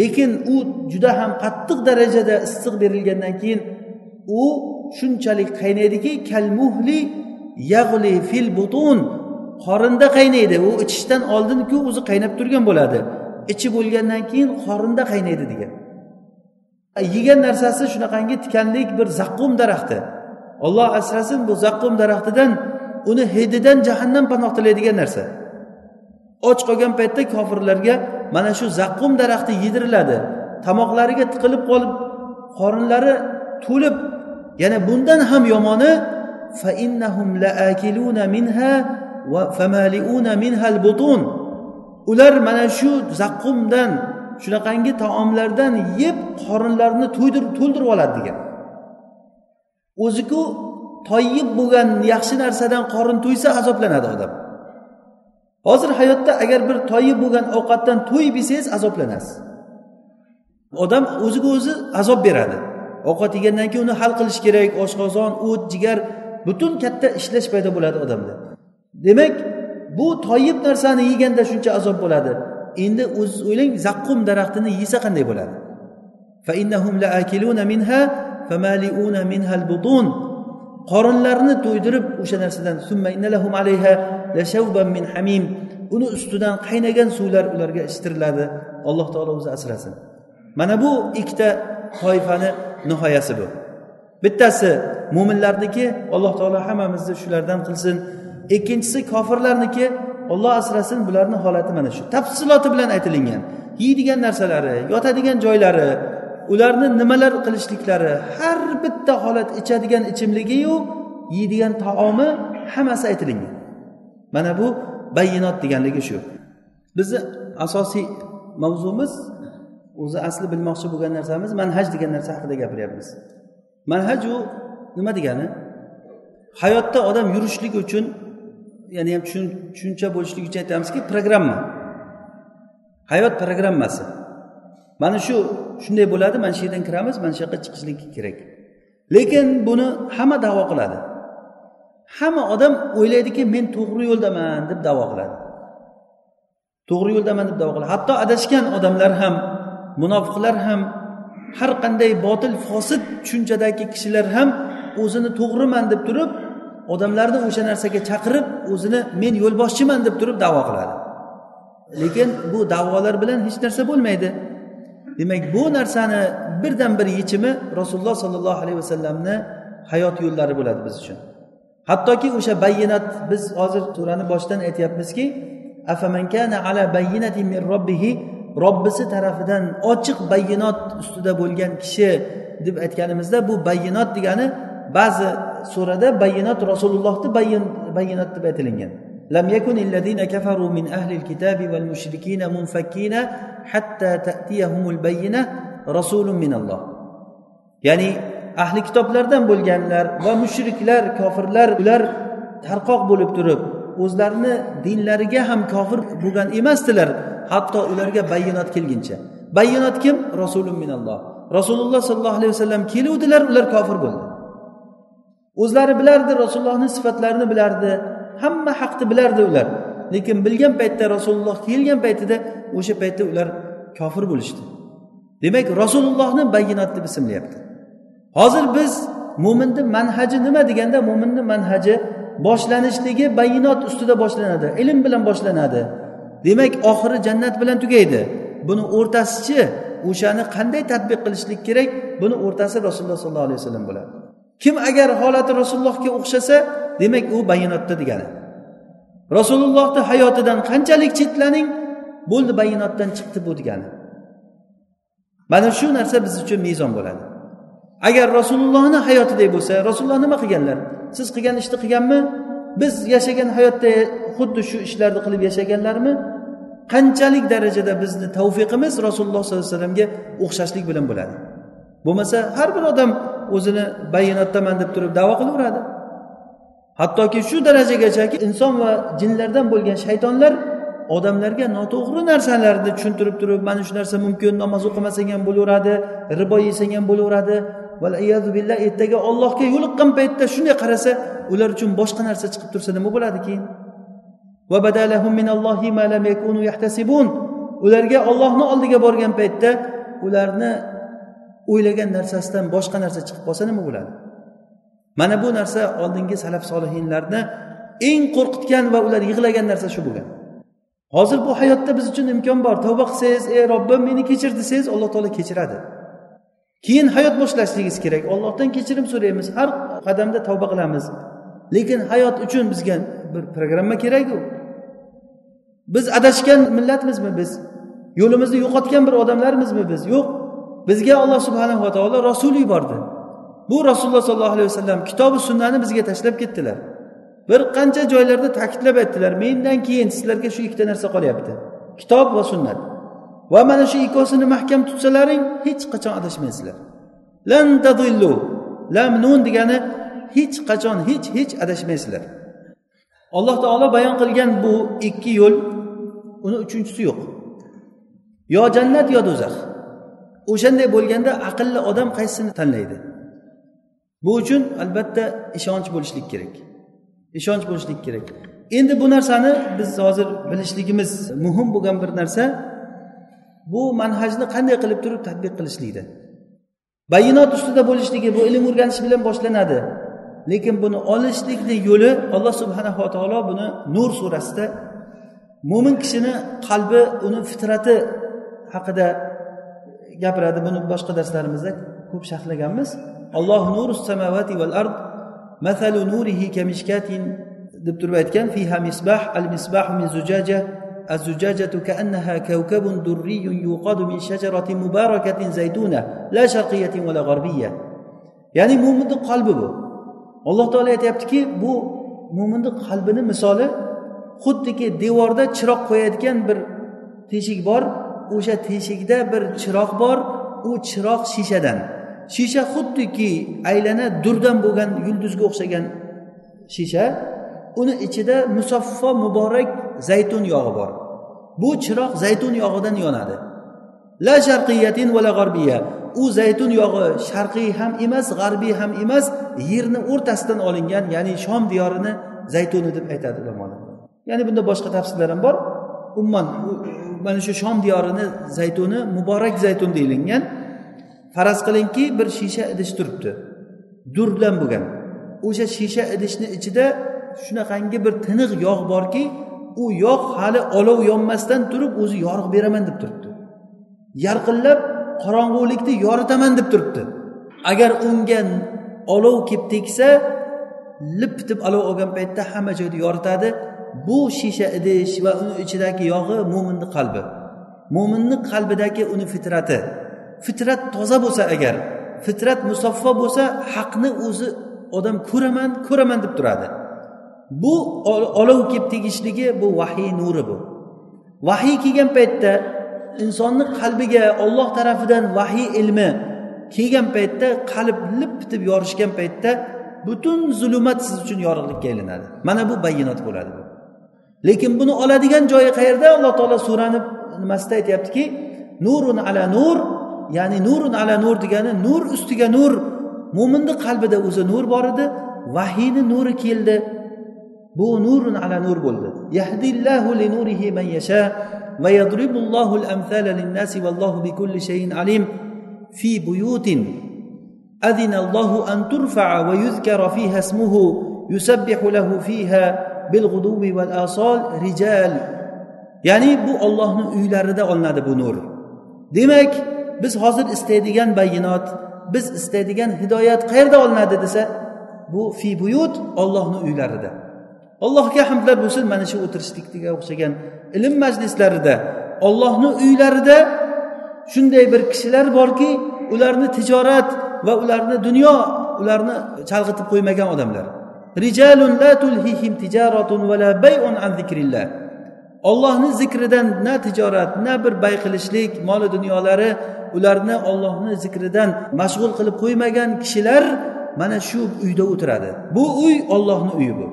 lekin u juda ham qattiq darajada issiq berilgandan keyin u shunchalik qaynaydiki kalmuhli yag'li fil butun qorinda qaynaydi. U ichishdan oldinku o'zi qaynab turgan bo'ladi. Ichi bo'lgandan keyin qorinda qaynaydi degan. Yegan narsasi shunaqangi tikanlik bir zaqqum daraxti. Olloh asrasin bu zaqqum daraxtidan uni hididan jahannam panoh tilaydigan narsa. Och qolgan paytda kofirlarga mana shu zaqqum daraxti yediriladi. Tomoqlariga tiqilib qolib qorinlari to'lib yana bundan ham yomoni ular mana shu zaqqumdan shunaqangi taomlardan yeb qorinlarini to'ydirib to'ldirib oladi degan. O'ziku toyib bo'lgan yaxshi narsadan qorin to'ysa azoblanadi odam. Hozir hayotda agar bir toyib bo'lgan ovqatdan to'yib yesangiz azoblanasiz. Odam o'ziga o'zi azob beradi. Ovqat yegandan keyin uni hal qilish kerak oshqozon o't jigar butun katta ishlash paydo bo'ladi odamda. Demak bu toyib narsani yeganda shuncha azob bo'ladi. Endi o'ziz o'ylang zaqqum daraxtini yesa qanday bo'ladi? Qorinlarini to'ydirib o'sha narsadan uni ustidan qaynagan suvlar ularga ichtiriladi alloh taolo o'zi asrasin. Mana bu ikkita toifani nihoyasi bu. Bittasi mo'minlarniki alloh taolo hammamizni shulardan qilsin. Ikkinchisi kofirlarniki olloh asrasin bularni holati mana shu. Tafsiloti bilan aytilingan. Yeydigan narsalari yotadigan joylari ularni nimalar qilishliklari har bitta holat ichadigan ichimligiyu yeydigan taomi hammasi aytilingan. Mana bu bayinot deganligi shu. Bizni asosiy mavzumiz o'zi asli bilmoqchi bo'lgan narsamiz manhaj degan narsa haqida gapiryapmiz. Manhaj u nima degani? Hayotda odam yurishlik uchun ya'ni ham tushuncha bo'lishlik uchun aytamizki programma hayot programmasi. Mana shu shunday bo'ladi mana shu yerdan kiramiz mana shu yoqqa chiqishlik kerak. Lekin buni hamma davo qiladi. Hamma odam o'ylaydiki men to'g'ri yo'ldaman deb davo qiladi. To'g'ri yo'ldaman deb davo qiladi. Hatto adashgan odamlar ham munofiqlar ham har qanday botil fosil tushunchadagi kishilar ham o'zini to'g'riman deb turib odamlarni o'sha narsaga chaqirib o'zini men yo'lboshchiman deb turib davo qiladi. Lekin bu davolar bilan hech narsa bo'lmaydi. Demak bu narsani birdan bir yechimi rasululloh sollallohu alayhi vasallamni hayot yo'llari bo'ladi biz uchun. Hattoki o'sha bayinat biz hozir surani boshidan aytyapmizki robbisi tarafidan ochiq bayinot ustida bo'lgan kishi deb aytganimizda bu bayinot degani ba'zi surada bayinot rasulullohni bayinot deb aytilingan لم يكن الذين كفروا من أهل الكتاب والمشركين منفكين حتى تأتيهم البينة رسول من الله ya'ni ahli kitoblardan bo'lganlar va mushriklar kofirlar ular tarqoq bo'lib turib o'zlarini dinlariga ham kofir bo'lgan emasdilar hatto ularga bayinot kelguncha bayinot kim rasulun minalloh rasululloh sollallohu alayhi vasallam keluvdilar ular kofir bo'ldi O'zlari bilardi rasulullohni sifatlarini bilardi hamma haqni bilardi ular. Lekin bilgan paytda rasululloh kelgan paytida o'sha paytda ular kofir bo'lishdi. Demak rasulullohni bayinot deb ismlayapti. Hozir biz mo'minni manhaji nima deganda mo'minni manhaji boshlanishligi bayinot ustida boshlanadi ilm bilan boshlanadi. Demak oxiri jannat bilan tugaydi. Buni o'rtasichi o'shani qanday tadbiq qilishlik kerak? Buni o'rtasi rasululloh sollallohu alayhi vasallam bo'ladi. Kim agar holati rasulullohga o'xshasa demak u bayinotda degani. Rasulullohni hayotidan qanchalik chetlaning bo'ldi bayinotdan chiqdi bu degani. Mana shu narsa biz uchun mezon bo'ladi. Agar rasulullohni hayotidek bo'lsa rasululloh nima qilganlar? Siz qilgan ishni qilganmi? Biz yashagan hayotda xuddi shu ishlarni qilib yashaganlarmi? Qanchalik darajada bizni tavfiqimiz rasululloh sollallohu alayhi vasallamga o'xshashlik bilan bo'ladi? Bo'lmasa har bir odam o'zini bayinotdaman deb turib davo qilaveradi. Hattoki shu darajagachaki inson va jinlardan bo'lgan shaytonlar odamlarga noto'g'ri narsalarni tushuntirib turib mana shu narsa mumkin namoz o'qimasang ham bo'laveradi ribo yesang ham bo'laveradi billah ertaga ollohga yo'liqqan paytda shunday qarasa ular uchun boshqa narsa chiqib tursa nima bo'ladi keyin? Ularga ollohni oldiga borgan paytda ularni o'ylagan narsasidan boshqa narsa chiqib qolsa nima bo'ladi? Mana bu narsa oldingi salaf solihinlarni eng qo'rqitgan va ular yig'lagan narsa shu bo'lgan. Hozir bu hayotda biz uchun imkon bor. Tavba qilsangiz ey robbim meni kechir desangiz alloh taolo kechiradi. Keyin hayot boshlashligingiz kerak. Ollohdan kechirim so'raymiz. Har qadamda tavba qilamiz. Lekin hayot uchun bizga bir programma kerakku biz adashgan millatmizmi biz? Yo'limizni yo'qotgan bir odamlarmizmi biz? Yo'q. Bizga alloh subhanava taolo rasul yubordi. Bu rasululloh sollallohu alayhi vasallam kitobi sunnani bizga tashlab ketdilar. Bir qancha joylarda ta'kidlab aytdilar mendan keyin sizlarga shu ikkita narsa qolyapti kitob va sunnat. Va mana shu ikkovsini mahkam tutsalaring hech qachon adashmaysizlar. Lan tadillu lam nun degani hech qachon hech hech adashmaysizlar. Alloh taolo bayon qilgan bu ikki yo'l uni uchinchisi yo'q. Yo jannat yo do'zax. O'shanday bo'lganda aqlli odam qaysisini tanlaydi? Bu uchun albatta ishonch bo'lishlik kerak. Ishonch bo'lishlik kerak. Endi bu narsani biz hozir bilishligimiz muhim bo'lgan bir narsa bu manhajni qanday qilib turib tadbiq qilishlikda bayinot ustida bo'lishligi bu ilm o'rganish bilan boshlanadi. Lekin buni olishlikni yo'li alloh subhanava taolo buni nur surasida mo'min kishini qalbi uni fitrati haqida gapiradi buni boshqa darslarimizda ko'p sharhlaganmiz alloh nuru samavati val ard masalu nurihi kamishkatin deb turib aytgan fiha misbah al misbah min zujaja الزجاجة كأنها كوكب دري يوقد من شجرة مباركة زيتونة لا شرقية ولا غربية ya'ni mo'minni qalbi bu alloh taolo aytyaptiki bu mo'minni qalbini misoli xuddiki devorda chiroq qo'yadigan bir teshik bor O'sha teshikda bir chiroq bor u chiroq shishadan. Shisha xuddiki aylana durdan bo'lgan yulduzga o'xshagan shisha. Uni ichida musaffo muborak zaytun yog'i bor. Bu chiroq zaytun yog'idan yonadi. La sharqiyatin va la g'arbiya. U zaytun yog'i sharqiy ham emas g'arbiy ham emas yerni o'rtasidan olingan ya'ni shom diyorini zaytuni deb aytadi ulamolar ya'ni bunda boshqa tafsirlar ham bor umuman mana shu shom diyorini zaytuni muborak zaytun deyilgan. Faraz qilingki bir shisha idish turibdi. Dur bilan bo'lgan. O'sha shisha idishni ichida shunaqangi bir tiniq yog' borki u yog' hali olov yonmasdan turib o'zi yorug' beraman deb turibdi. Yarqillab qorong'ulikni yoritaman deb turibdi. Agar unga olov kelib tegsa lip deb olov olgan paytda hamma joyni yoritadi. Bu shisha idish va uni ichidagi yog'i mo'minni qalbi. Mo'minni qalbidagi uni fitrati. Fitrat toza bo'lsa agar fitrat musaffo bo'lsa haqni o'zi odam ko'raman ko'raman deb turadi. Bu olov kelib tegishligi bu vahiy nuri bu. Vahiy kelgan paytda insonni qalbiga olloh tarafidan vahiy ilmi kelgan paytda qalb lip deb yorishgan paytda butun zulumat siz uchun yorug'likka aylanadi. Mana bu bayonot bo'ladi lekin buni oladigan joyi qayerda alloh taolo surani nimasida aytyaptiki nurun ala nur ya'ni nurun ala nur degani nur ustiga nur mo'minni qalbida o'zi nur bor edi vahiyni nuri keldi bu nurun ala nur bo'ldi yahdillahu li nurihi man yasha va yadribullohu al-amthala lin-nasi vallohu bikulli shay'in alim fi buyutin أذن الله أن ترفع ويذكر فيها اسمه يسبح له فيها bil g'udubi asol rijal. Ya'ni bu ollohni uylarida olinadi bu nur. Demak biz hozir istaydigan bayinot biz istaydigan hidoyat qayerda olinadi desa bu fi buyut ollohni uylarida. Allohga hamdlar bo'lsin mana shu o'tirishlikga o'xshagan ilm majlislarida ollohni uylarida shunday bir kishilar borki ularni tijorat va ularni dunyo ularni chalg'itib qo'ymagan odamlar. Rijalun la tulhihim tijaratun va la bay'un an zikrillah. Ollohni zikridan na tijorat na bir bay qilishlik moli dunyolari ularni ollohni zikridan mashg'ul qilib qo'ymagan kishilar mana shu uyda o'tiradi. Bu uy ollohni uyi bu.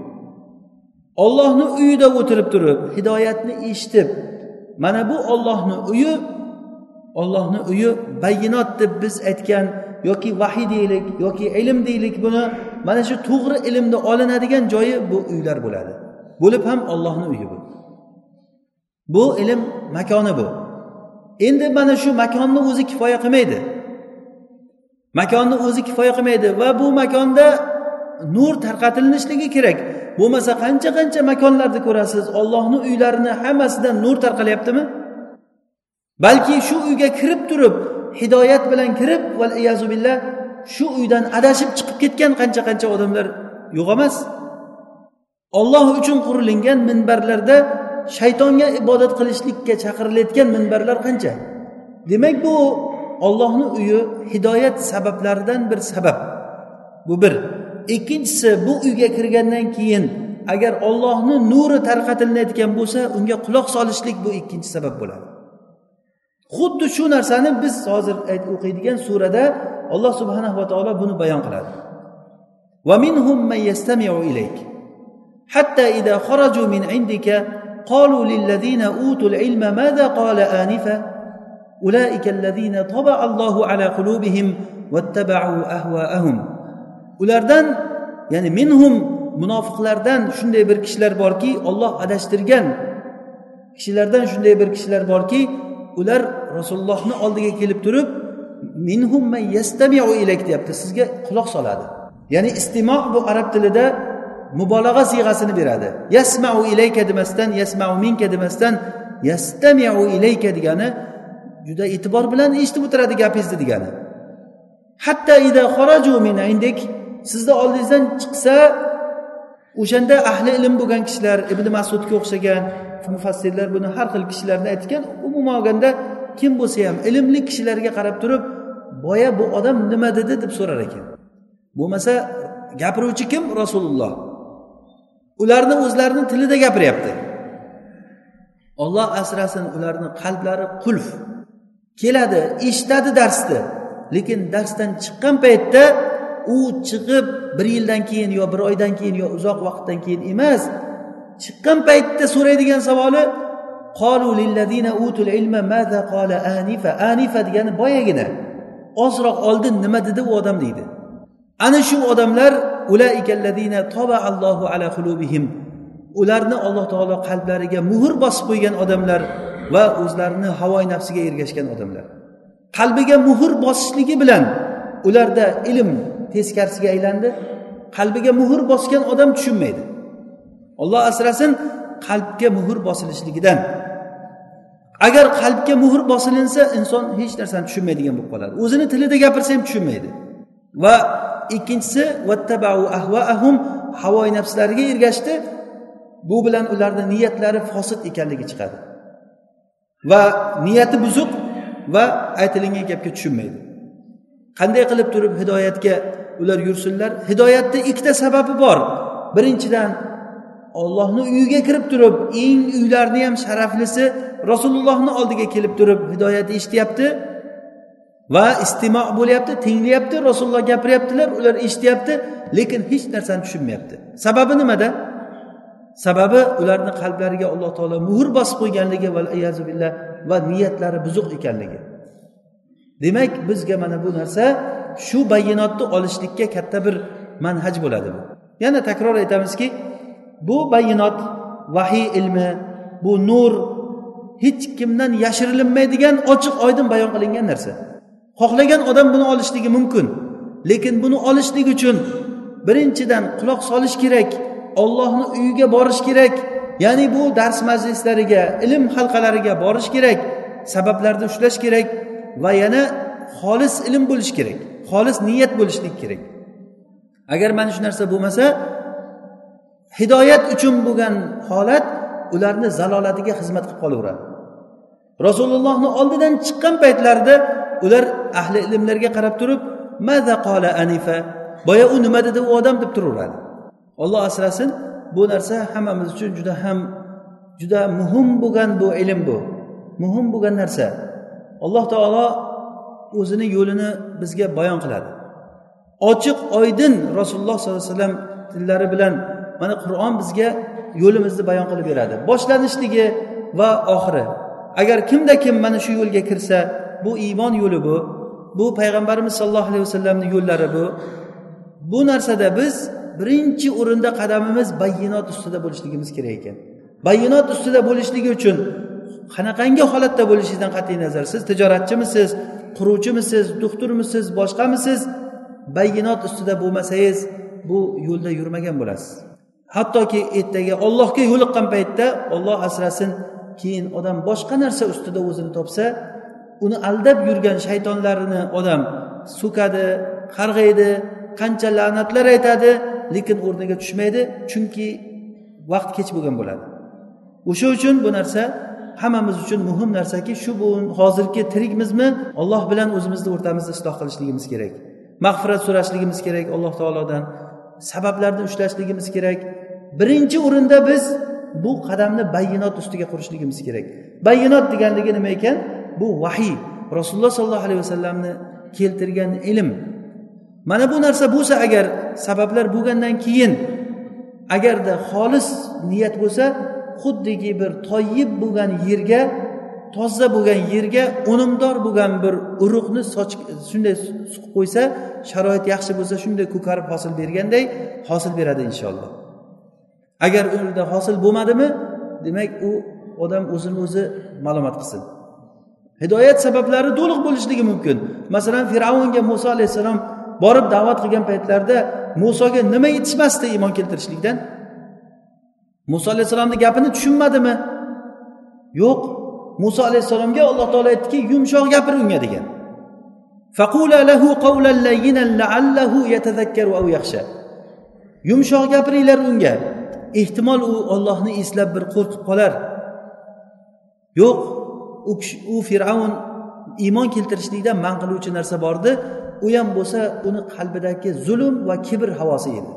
Ollohni uyida o'tirib turib hidoyatni eshitib mana bu ollohni uyi ollohni uyi bayinot deb biz aytgan yoki vahiy deylik yoki ilm deylik buni mana shu to'g'ri ilmni olinadigan joyi bu uylar bo'ladi. Bo'lib ham ollohni uyi bu. Bu ilm makoni bu. Endi mana shu makonni o'zi kifoya qilmaydi. Makonni o'zi kifoya qilmaydi va bu makonda nur tarqatilishligi kerak. Bo'lmasa qancha qancha makonlarni ko'rasiz? Ollohni uylarini hammasidan nur tarqalyaptimi? Balki shu uyga kirib turib hidoyat bilan kirib val billah shu uydan adashib chiqib ketgan qancha qancha odamlar yo'q emas. Olloh uchun qurilingan minbarlarda shaytonga ibodat qilishlikka chaqirilayotgan minbarlar qancha? Demak bu ollohni uyi hidoyat sabablaridan bir sabab. Bu bir. Ikkinchisi bu uyga kirgandan keyin agar ollohni nuri tarqatilayotgan bo'lsa unga quloq solishlik bu ikkinchi sabab bo'ladi. Xuddi shu narsani biz hozir o'qiydigan surada alloh subhanahu va taolo buni bayon qiladi ومنهم من يستمع إليك حتى إذا خرجوا من عندك قالوا للذين أوتوا العلم ماذا قال آنفا أولئك الذين طبع الله على قلوبهم واتبعوا أهواءهم ulardan ya'ni minhum munofiqlardan shunday bir kishilar borki olloh adashtirgan kishilardan shunday bir kishilar borki ular rasulullohni oldiga kelib turib minhum yastamiu ilayk deyapti. Sizga quloq soladi. Ya'ni istimo bu arab tilida mubolag'a siyg'asini beradi. Yasmau ilayka demasdan yasmau minka demasdan yastamiu ilayka degani juda e'tibor bilan eshitib o'tiradi gapingizni degani. Hatta ida xoraju min indik sizni oldingizdan chiqsa o'shanda ahli ilm bo'lgan kishilar ibn masudga o'xshagan mufassirlar buni har xil kishilarni aytgan umuman olganda kim bo'lsa ham ilmli kishilarga qarab turib boya bu odam nima dedi deb so'rar ekan. Bo'lmasa gapiruvchi kim? Rasululloh. Ularni o'zlarini tilida gapiryapti. Olloh asrasin ularni qalblari qulf. Keladi eshitadi darsni lekin darsdan chiqqan paytda u chiqib bir yildan keyin yo bir oydan keyin yo uzoq vaqtdan keyin emas chiqqan paytda so'raydigan savoli qolu lillazina utul ilma maza qala anifa anifa degani boyagina ozroq oldin nima dedi u odam deydi ana shu odamlar allohu ala qulubihim ularni alloh taolo qalblariga muhr bosib qo'ygan odamlar va o'zlarini havoy nafsiga ergashgan odamlar qalbiga muhr bosishligi bilan ularda ilm teskarisiga aylandi qalbiga muhr bosgan odam tushunmaydi olloh asrasin qalbga muhr bosilishligidan agar qalbga muhr bosilinsa inson hech narsani tushunmaydigan bo'lib qoladi. O'zini tilida gapirsa ham tushunmaydi. Va ikkinchisi havoyi nafslariga ergashdi. Bu bilan ularni niyatlari fosil ekanligi chiqadi. Va niyati buzuq va aytilingan gapga tushunmaydi. Qanday qilib turib hidoyatga ular yursinlar? Hidoyatni ikkita sababi bor. Birinchidan ollohni uyiga kirib turib eng uylarni ham sharaflisi rasulullohni oldiga kelib turib hidoyat eshityapti va istimo bo'lyapti tinglayapti rasululloh gapiryaptilar ular eshityapti lekin hech narsani tushunmayapti. Sababi nimada? Sababi ularni qalblariga alloh taolo muhr bosib qo'yganligi billah va niyatlari buzuq ekanligi. Demak bizga mana bu narsa shu bayonotni olishlikka katta bir manhaj bo'ladi bu. Yana takror aytamizki bu bayonot vahiy ilmi bu nur hech kimdan yashirilinmaydigan ochiq oydin bayon qilingan narsa. Xohlagan odam buni olishligi mumkin lekin buni olishlik uchun birinchidan quloq solish kerak ollohni uyiga borish kerak ya'ni bu dars majlislariga ilm halqalariga borish kerak sabablarni ushlash kerak va yana xolis ilm bo'lishi kerak xolis niyat bo'lishlik kerak. Agar mana shu narsa bo'lmasa hidoyat uchun bo'lgan holat ularni zalolatiga xizmat qilib qolaveradi. Rasulullohni oldidan chiqqan paytlarida ular ahli ilmlarga qarab turib maza qola anifa? Boya u nima dedi? U odam deb turaveradi. Olloh asrasin bu narsa hammamiz uchun juda ham juda muhim bo'lgan bu ilm bu. Muhim bo'lgan narsa. Alloh taolo o'zini yo'lini bizga bayon qiladi. Ochiq oydin rasululloh sollallohu alayhi vasallam tillari bilan mana qur'on bizga yo'limizni bayon qilib beradi. Boshlanishligi va oxiri. Agar kimda kim mana shu yo'lga kirsa bu iymon yo'li bu bu payg'ambarimiz sollallohu alayhi vasallamni yo'llari bu. Bu narsada biz birinchi o'rinda qadamimiz bayinot ustida bo'lishligimiz kerak ekan. Bayinot ustida bo'lishligi uchun qanaqangi holatda bo'lishingizdan qat'iy nazar siz tijoratchimisiz? Quruvchimisiz? Doktormisiz boshqamisiz? Bayinot ustida bo'lmasangiz bu yo'lda yurmagan bo'lasiz. Hattoki ertaga ollohga yo'liqqan paytda olloh asrasin keyin odam boshqa narsa ustida o'zini topsa uni aldab yurgan shaytonlarini odam so'kadi qarg'aydi qancha la'natlar aytadi lekin o'rniga tushmaydi chunki vaqt kech bo'lgan bo'ladi. O'sha uchun bu narsa hammamiz uchun muhim narsaki shu bu hozirgi tirikmizmi? Olloh bilan o'zimizni o'rtamizni isloh qilishligimiz kerak. Mag'firat so'rashligimiz kerak alloh taolodan. Sabablarni ushlashligimiz kerak. Birinchi o'rinda biz bu qadamni bayinot ustiga qurishligimiz kerak. Bayinot deganligi nima ekan? Bu vahiy. Rasululloh sollallohu alayhi vasallamni keltirgan ilm. Mana bu narsa bo'lsa agar sabablar bo'lgandan keyin agarda xolis niyat bo'lsa xuddiki bir toyib bo'lgan yerga toza bo'lgan yerga unumdor bo'lgan bir urug'ni soch shunday suqib qo'ysa sharoit yaxshi bo'lsa shunday ko'karib hosil berganday hosil beradi inshaalloh. Agar unda hosil bo'lmadimi demak u odam o'zini o'zi ma'lumot qilsin. Hidoyat sabablari to'liq bo'lishligi mumkin. Masalan fir'avnga muso alayhissalom borib da'vat qilgan paytlarida musoga nima yetishmasdi iymon keltirishlikdan? Muso alayhissalomni gapini tushunmadimi? Yo'q. Muso alayhissalomga alloh taolo aytdiki yumshoq gapir unga degan. Yumshoq gapiringlar unga. Ehtimol u ollohni eslab bir qo'rqib qolar. Yo'q u kishi u fir'avn iymon keltirishlikdan man qiluvchi narsa bor edi u ham bo'lsa uni qalbidagi zulm va kibr havosi edi.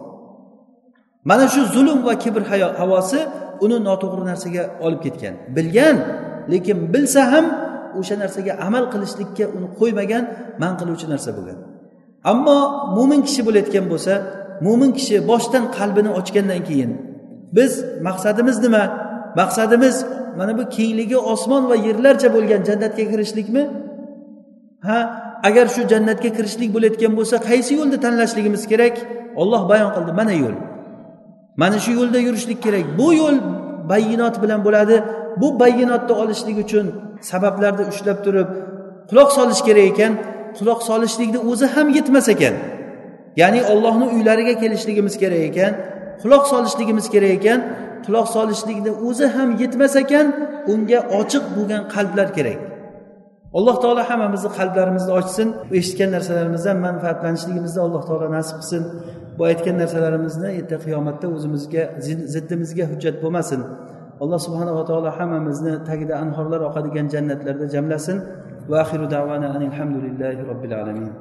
Mana shu zulm va kibr havosi uni noto'g'ri narsaga olib ketgan. Bilgan lekin bilsa ham o'sha narsaga amal qilishlikka uni qo'ymagan man qiluvchi narsa bo'lgan. Ammo mo'min kishi bo'layotgan bo'lsa mo'min kishi boshdan qalbini ochgandan keyin biz maqsadimiz nima? Maqsadimiz mana bu kengligi osmon va yerlarcha bo'lgan jannatga kirishlikmi? Ha agar shu jannatga kirishlik bo'layotgan bo'lsa qaysi yo'lni tanlashligimiz kerak? Olloh bayon qildi mana yo'l. Mana shu yo'lda yurishlik kerak. Bu yo'l bayinot bilan bo'ladi. Bu bayinotni olishlik uchun sabablarni ushlab turib quloq solish kerak ekan. Quloq solishlikni o'zi ham yetmas ekan. Ya'ni ollohni uylariga kelishligimiz kerak ekan. Quloq solishligimiz kerak ekan. Quloq solishlikni o'zi ham yetmas ekan unga ochiq bo'lgan qalblar kerak. Alloh taolo hammamizni qalblarimizni ochsin eshitgan narsalarimizdan manfaatlanishligimizni alloh taolo nasib qilsin. Bu aytgan narsalarimizni erta qiyomatda o'zimizga ziddimizga hujjat bo'lmasin. Alloh subhanava taolo hammamizni tagida anhorlar oqadigan jannatlarda jamlasin. Va axiru davana alhamdulillahi robbil alamin.